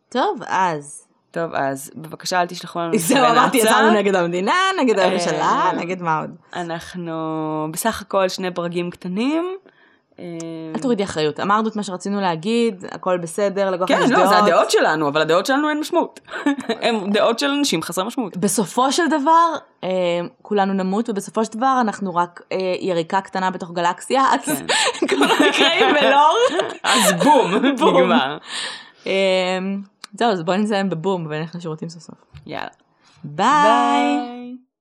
טוב, אז. טוב, אז בבקשה אל תשלחו לנו זהו, מכתבי אמרתי, נאצה. יצאנו נגד המדינה, נגד הממשלה, אה, נגד מה עוד? אנחנו בסך הכל שני ברגים קטנים. אה, אל תורידי אחריות, אמרנו את מה שרצינו להגיד, הכל בסדר, לכל כן, לא. זה הדעות שלנו, אבל הדעות שלנו אין משמעות. <laughs> הן דעות של אנשים חסרי משמעות. בסופו של דבר, אה, כולנו נמות, ובסופו של דבר אנחנו רק יריקה קטנה בתוך גלקסיה, אז כן. <laughs> כל המקרים בלור. <laughs> אז בום, בום. נגמר. זהו, אז בואי נסיים בבום ונלך לשירותים סוף סוף. יאללה. ביי. ביי.